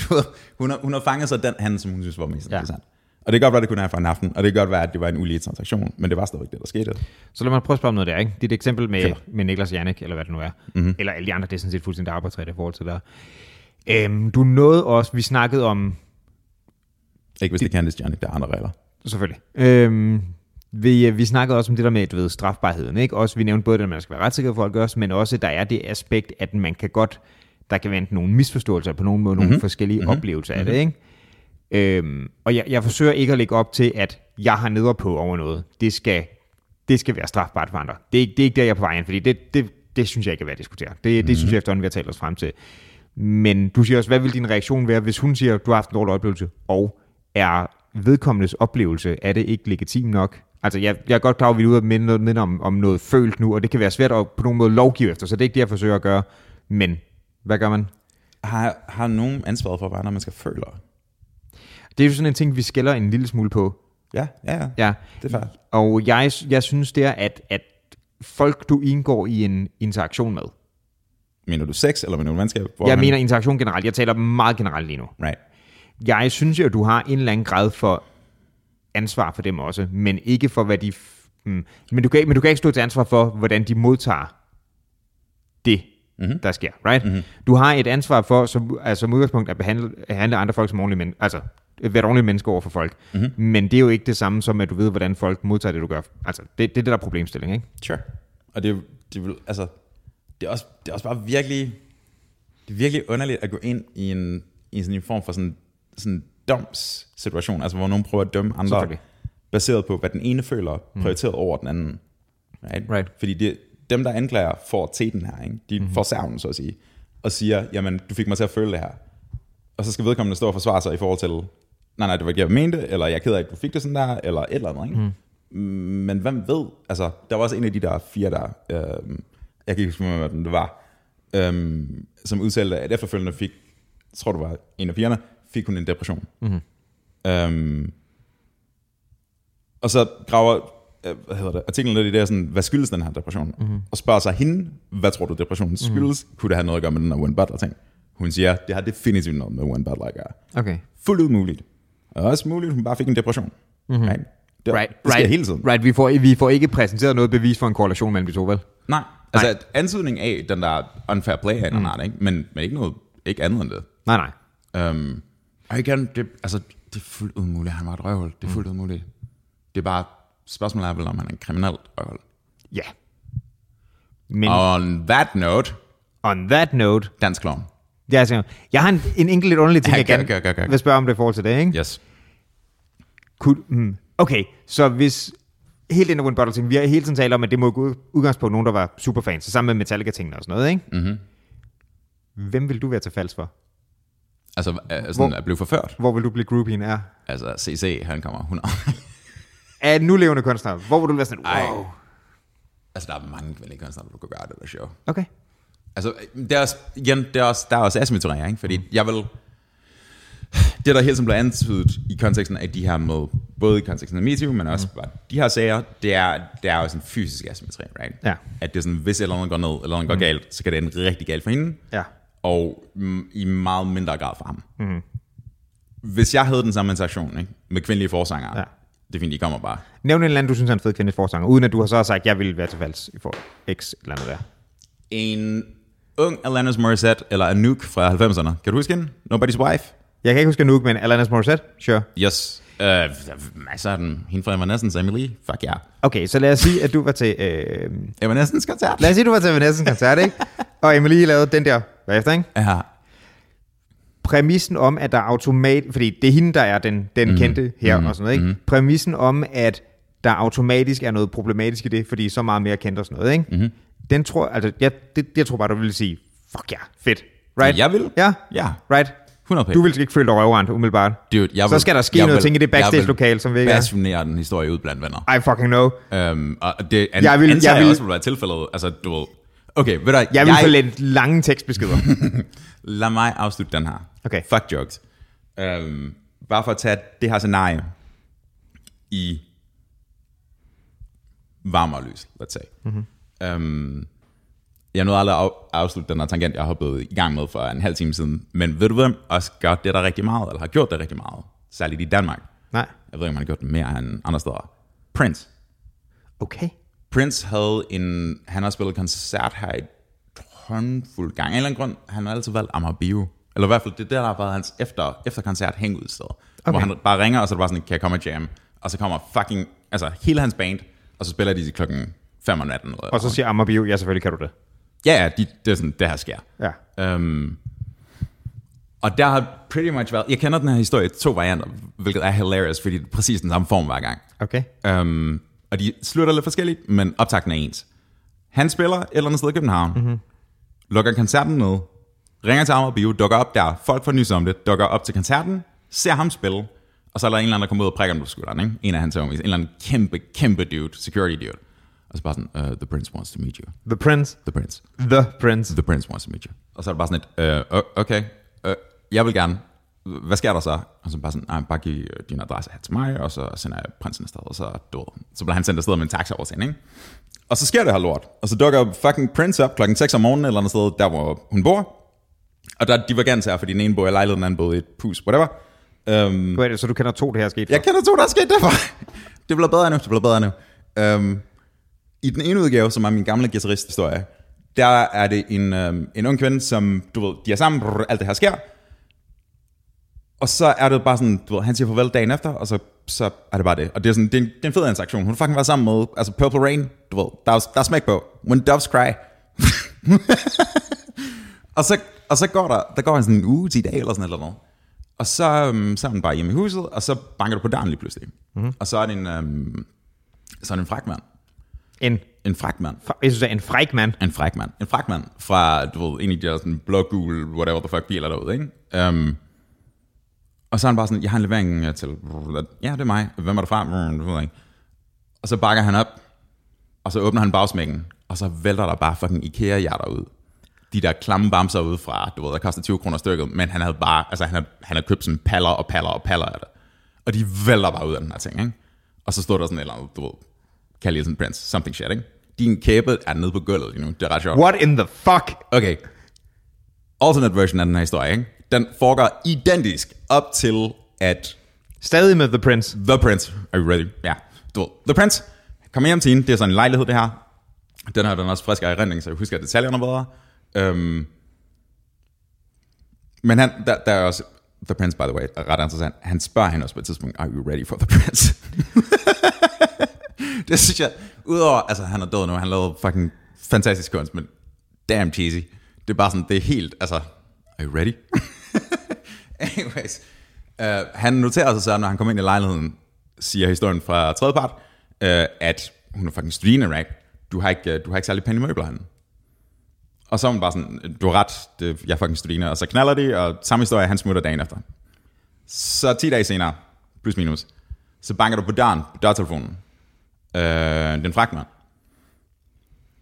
Du ved, hun, har, hun har fanget sig den han, som hun synes var mest Ja. interessant. Og det kan godt være, det kunne have for en aften, og det kan godt være, at det var en ulige transaktion, men det var stadigvæk det, der skete. Så lad mig prøve at spørge om noget der, ikke? Dit eksempel med, Klar. med Niklas Jannik, eller hvad det nu er, mm-hmm. eller alle de andre, det er sådan set fuldstændig arbejdsret i forhold til der. Øhm, du nåede også, vi snakkede om, Ikke hvis det, det kan det, Johnny, der er andre regler. selvfølgelig, øhm, vi, vi snakkede også om det der med, du ved, strafbarheden, ikke? Også, vi nævnte både det, at man skal være retssikrer for at gøre, men også, der er det aspekt, at man kan godt, der kan være nogle misforståelser, på nogen måde nogle mm-hmm. forskellige mm-hmm. oplevelser af det, ikke? Øhm, og jeg, jeg forsøger ikke at lægge op til, at jeg har neder på over noget. Det skal, det skal være strafbart for andre. Det er, ikke- det er ikke der, jeg er på vejen, fordi det, det, det synes jeg ikke er værd at diskutere. Det, det Mhm. synes jeg efterhånden, vi har talt os frem til. Men du siger også, hvad vil din reaktion være, hvis hun siger, at du har haft en dårlig oplevelse, og er vedkommendes oplevelse, er det ikke legitim nok? Altså, jeg, jeg er godt klar over, at vi er ude og minde, noget, minde om, om noget følt nu, og det kan være svært at på nogen måde lovgive efter, så det er ikke det, jeg forsøger at gøre. Men hvad gør man? Har, har nogen ansvaret for, hvad andre mennesker føler? Det er jo sådan en ting, vi skælder en lille smule på. Ja, ja, ja. Ja, Det er fair. og jeg, jeg synes det er, at, at folk, du indgår i en interaktion med. Mener du sex, eller mener du venskab? Hvor Jeg man- mener interaktion generelt. Jeg taler meget generelt lige nu. Right. Jeg synes jo, at du har en eller anden grad for ansvar for dem også, men ikke for, hvad de... Mm, men, du kan, men du kan ikke stå til ansvar for, hvordan de modtager det, mm-hmm. der sker. Right? Mm-hmm. Du har et ansvar for, som, altså, som udgangspunkt, at behandle, at handle andre folk som ordentlige men, altså være et ordentligt menneske over for folk. Mm-hmm. Men det er jo ikke det samme som, at du ved, hvordan folk modtager det, du gør. Altså, det, det er det, der er problemstilling, ikke? Sure. Og det, det, vil, altså, det, er også, det er også bare virkelig, det er virkelig underligt at gå ind i en, i sådan en form for sådan, sådan domssituation, altså hvor nogen prøver at dømme andre, baseret på, hvad den ene føler, prioriteret over den anden. Right? Right. Fordi det, dem, der anklager, får til den her, ikke? de mm-hmm. får serven, så at sige, og siger, jamen, du fik mig til at føle det her. Og så skal vedkommende stå og forsvare sig i forhold til, nej, nej, det var ikke, jeg mente, eller jeg er ked af, at du fik det sådan der, eller et eller andet, ikke? Mm. Men hvem ved, altså, der var også en af de der fire der, øh, jeg kan ikke huske, hvad det var, øh, som udtalte, at efterfølgende fik, jeg tror det var en af pigerne, fik hun en depression. Mm-hmm. Øh, og så graver øh, hvad hedder det, artiklen lidt i det, er sådan, hvad skyldes den her depression? Mm-hmm. Og spørger sig hende, hvad tror du depressionen skyldes? Mm-hmm. Kunne det have noget at gøre med den her Wayne Butler ting? Hun siger, det har definitivt noget med Wayne Butler at gøre. Okay. Fuldt ud muligt. Og også muligt, at hun bare fik en depression. Mm-hmm. Right? Det, Right, det sker right, hele tiden. Right, vi får, vi får ikke præsenteret noget bevis for en korrelation mellem de to, vel? Nej, altså Nej. antydning af den der unfair play af mm. art, ikke? Men, men ikke noget, ikke andet end det. Nej, nej. Um, og igen, det, altså, det er fuldt ud muligt, han var et røvhul. Det er fuldt ud muligt. Det er bare, spørgsmålet er vel, om han er en kriminel røvhul. Ja. Men On that note, on that note, dansk klovn. Ja, altså, jeg har en, en enkelt lidt underlig ting, Ja, jeg gør, gerne gør, gør, gør. vil spørge om det i forhold til det, ikke? Yes. Kunne, hmm. Okay, så hvis helt ind i Wind Bottle ting, vi har hele tiden talt om, at det må gå udgangspunkt nogen, der var superfans, så sammen med Metallica-tingene og sådan noget, ikke? Mm-hmm. Hvem vil du være til falsk for? Altså, øh, sådan Hvor- at blive forført. Hvor vil du blive groupien er? Altså, CC, han kommer 100. (laughs) Af nu levende kunstnere, hvor vil du være sådan, Ej. wow. altså, der er mange kvindelige kunstnere, der kunne gøre det der show. Okay. Altså, det er også, igen, det er også, der er også asymmetri, ikke? Fordi jeg vil... Det, der hele tiden bliver antydet i konteksten af de her med, både i konteksten af MeToo, men også bare de her sager, det er, det er også en fysisk asymmetri, right? Ja. At det er sådan, hvis et eller andet går ned, eller noget går galt, så kan det ende rigtig galt for hende, Ja. og mm, i meget mindre grad for ham. Mm. Hvis jeg havde den samme interaktion ikke? med kvindelige forsangere, Ja. det er fint, de kommer bare. Nævn en eller anden, du synes er en fed kvindelig forsanger, uden at du har så sagt, at jeg vil være til falsk i for X eller andet der. En ung Alanis Morissette, eller Anouk fra 90'erne. Kan du huske hende? Nobody's Wife? Jeg kan ikke huske Anouk, men Alanis Morissette? Sure. Yes. Uh, masser af den. Hende fra Evanescence, Emily. Fuck ja. Yeah. Okay, så lad os sige, at du var til... Øh, Evanescence koncert. lad os sige, at du var til Vanessens koncert, ikke? (laughs) Og Emily lavede den der bagefter, ikke? Ja. Præmissen om, at der automat... Fordi det er hende, der er den, den mm. kendte her mm. og sådan noget, ikke? Mm. Præmissen om, at der automatisk er noget problematisk i det, fordi så meget mere kendt og sådan noget, ikke? Mm. Den tror... Altså, jeg, det, jeg tror bare, du ville sige, fuck ja, fedt. Right? Jeg vil. Ja? Ja. Right? 100 p. Du vil ikke føle dig røvrendt, umiddelbart. Dude, jeg Så vil, skal der ske jeg noget vil- ting i det jeg backstage-lokale, som vi ikke er. den historie ud blandt venner. I fucking know. Um, og det an, Jeg vil- antager jeg jeg vil- også vil være tilfældet. Altså, du ved... Okay, ved du, hvad, Jeg vil få lidt lange tekstbeskeder. (laughs) Lad mig afslutte den her. Okay. Fuck jokes. Um, bare for at tage det her scenarie i varmere lys, let's say. Mm-hmm. Um, jeg nåede aldrig at af- afslutte den her tangent, jeg har hoppet i gang med for en halv time siden. Men ved du hvem også gør det der rigtig meget, eller har gjort det rigtig meget? Særligt i Danmark. Nej. Jeg ved ikke, om han har gjort det mere end andre steder. Prince. Okay. Prince havde en, han har spillet koncert her i håndfuld gang. Af en eller anden grund, han har altid valgt Amager Bio. Eller i hvert fald, det er der, der har været hans efter, efter koncert hængudsted. Okay. Hvor han bare ringer, og så er det bare sådan, kan jeg komme og jam? Og så kommer fucking, altså hele hans band, og så spiller de til klokken 5 om natten. Og så siger Amager Bio, ja, selvfølgelig kan du det. Ja, ja, de, det er sådan, det her sker. Ja. Um, og der har pretty much været, jeg kender den her historie i to varianter, hvilket er hilarious, fordi det er præcis den samme form hver gang. Okay. Um, og de slutter lidt forskelligt, men optakten er ens. Han spiller et eller andet sted i København, mm-hmm. lukker koncerten ned, ringer til Amager Bio, dukker op der, folk får nys om det, dukker op til koncerten, ser ham spille, og så er der en eller anden, der kommer ud og prikker ham på skulderen, ikke? en af hans homies, en eller anden kæmpe, kæmpe dude, security dude. Og så bare sådan, uh, the prince wants to meet you. The Prince. The prince. The Prince. The prince wants to meet you. Og så er det bare sådan et, uh, okay, uh, jeg vil gerne, hvad sker der så? Og så bare sådan, ah, bare giv din adresse her til mig, og så sender jeg prinsen afsted, og så, ved, så bliver han sendt afsted med en taxa over ikke? Og så sker det her lort. Og så dukker fucking Prince op klokken 6 om morgenen, eller andet sted, der hvor hun bor. Og der er divergens her, fordi den ene bor i lejligheden, den anden bor i et hus, whatever. Um, Wait, så du kender to, det her er sket for? jeg kender to, der er sket derfor. det bliver bedre nu, det bliver bedre nu. Um, I den ene udgave, som er min gamle guitarist-historie, der er det en, um, en ung kvinde, som, du ved, de er sammen, brrr, alt det her sker. Og så er det bare sådan, du ved, han siger farvel dagen efter, og så, så er det bare det. Og det er, sådan, det, er en, det er en fed interaktion. Hun har fucking været sammen med, altså Purple Rain, du ved, der er, der er smæk på. When doves cry. (laughs) og, så, og så går der, der går han sådan en uge til i dag, eller sådan noget. Og så, um, så er hun bare hjemme i huset, og så banker du på døren lige pludselig. Mm-hmm. Og så er det en, um, så er det en fræk mand. En, En fræk mand. jeg synes, det er en fræk mand. En fræk mand. En fræk mand fra, du ved, en af de der sådan blå-gul, whatever the fuck biler derude, ikke? Um, og så er han bare sådan, jeg har en levering øh, til, ja, det er mig. Hvem er der fra? Mm, Det ved jeg ikke. Og så bakker han op, og så åbner han bagsmækken, og så vælter der bare fucking IKEA-hjerter ud. De der klamme bamser ud fra, du ved, der koster 20 kroner stykket, men han havde bare, altså han havde, han havde købt sådan paller og paller og paller af det. Og de vælter bare ud af den her ting, ikke? Og så stod der sådan et eller andet, du ved, Hilton Prince, something shit, ikke? Din kæbe er nede på gulvet lige nu, det er ret sjovt. What in the fuck? Okay. Alternate version af den her historie, ikke? Den foregår identisk op til, at Stadig med The Prince. The Prince, are you ready? Ja. Du ved, The Prince kommer hjem til hende, det er sådan en lejlighed, det her. Den her den er også frisk af erindring, så jeg husker detaljerne bedre. Um, men han, der, der er også, The Prince, by the way, er ret interessant. Han spørger hende også på et tidspunkt, are you ready for The Prince? (laughs) (laughs) det synes jeg, udover, altså han er død nu, han lavede fucking fantastisk kunst, men damn cheesy. Det er bare sådan, det er helt, altså, are you ready? (laughs) Anyways. Uh, han noterer sig så, når han kommer ind i lejligheden, siger historien fra tredjepart, uh, øh, at hun er fucking studerende, right? Du har ikke, uh, du har ikke særlig pæne møbler han. Og så er hun bare sådan, du har ret, det, jeg er fucking studerende. Og så knaller de, og samme historie, han smutter dagen efter. Så 10 dage senere, plus minus, så banker du på døren, på dørtelefonen. Øh, den fragtmand.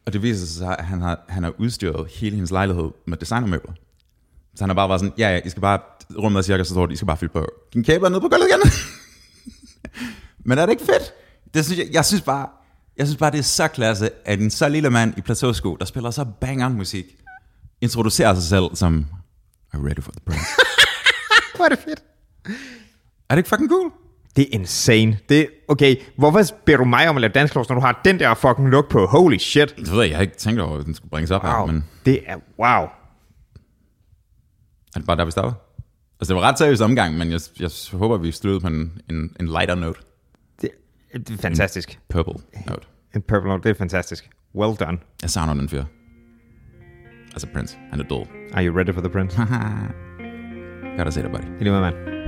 Og det viser sig, at han har, han har udstyret hele hendes lejlighed med designermøbler. Så han har bare været sådan, ja, ja, I skal bare, rummet er cirka så stort, I skal bare fylde på. Din kæbe er nede på gulvet igen. (laughs) Men er det ikke fedt? Det synes jeg, jeg synes bare, jeg synes bare, det er så klasse, at en så lille mand i plateausko, der spiller så banger musik, introducerer sig selv som, you ready for the prince? (laughs) Hvor er det fedt. er det ikke fucking cool? Det er insane. Det, okay, hvorfor beder du mig om at lave dansklås, når du har den der fucking look på? Holy shit. Det ved jeg, jeg har ikke tænkt over, at den skulle bringes op Wow. her, men Det er, wow. er det bare der, vi stopper? Altså, det var ret seriøs omgang, men jeg, jeg håber, vi sluttede på en, en, en lighter note. Det, det er fantastisk. Purple note. En purple note, det er fantastisk. Well done. Jeg savner den fyr. Altså Prince, han er død. Are you ready for the prince? (laughs) Godt at se dig, buddy. I lige måde, mand.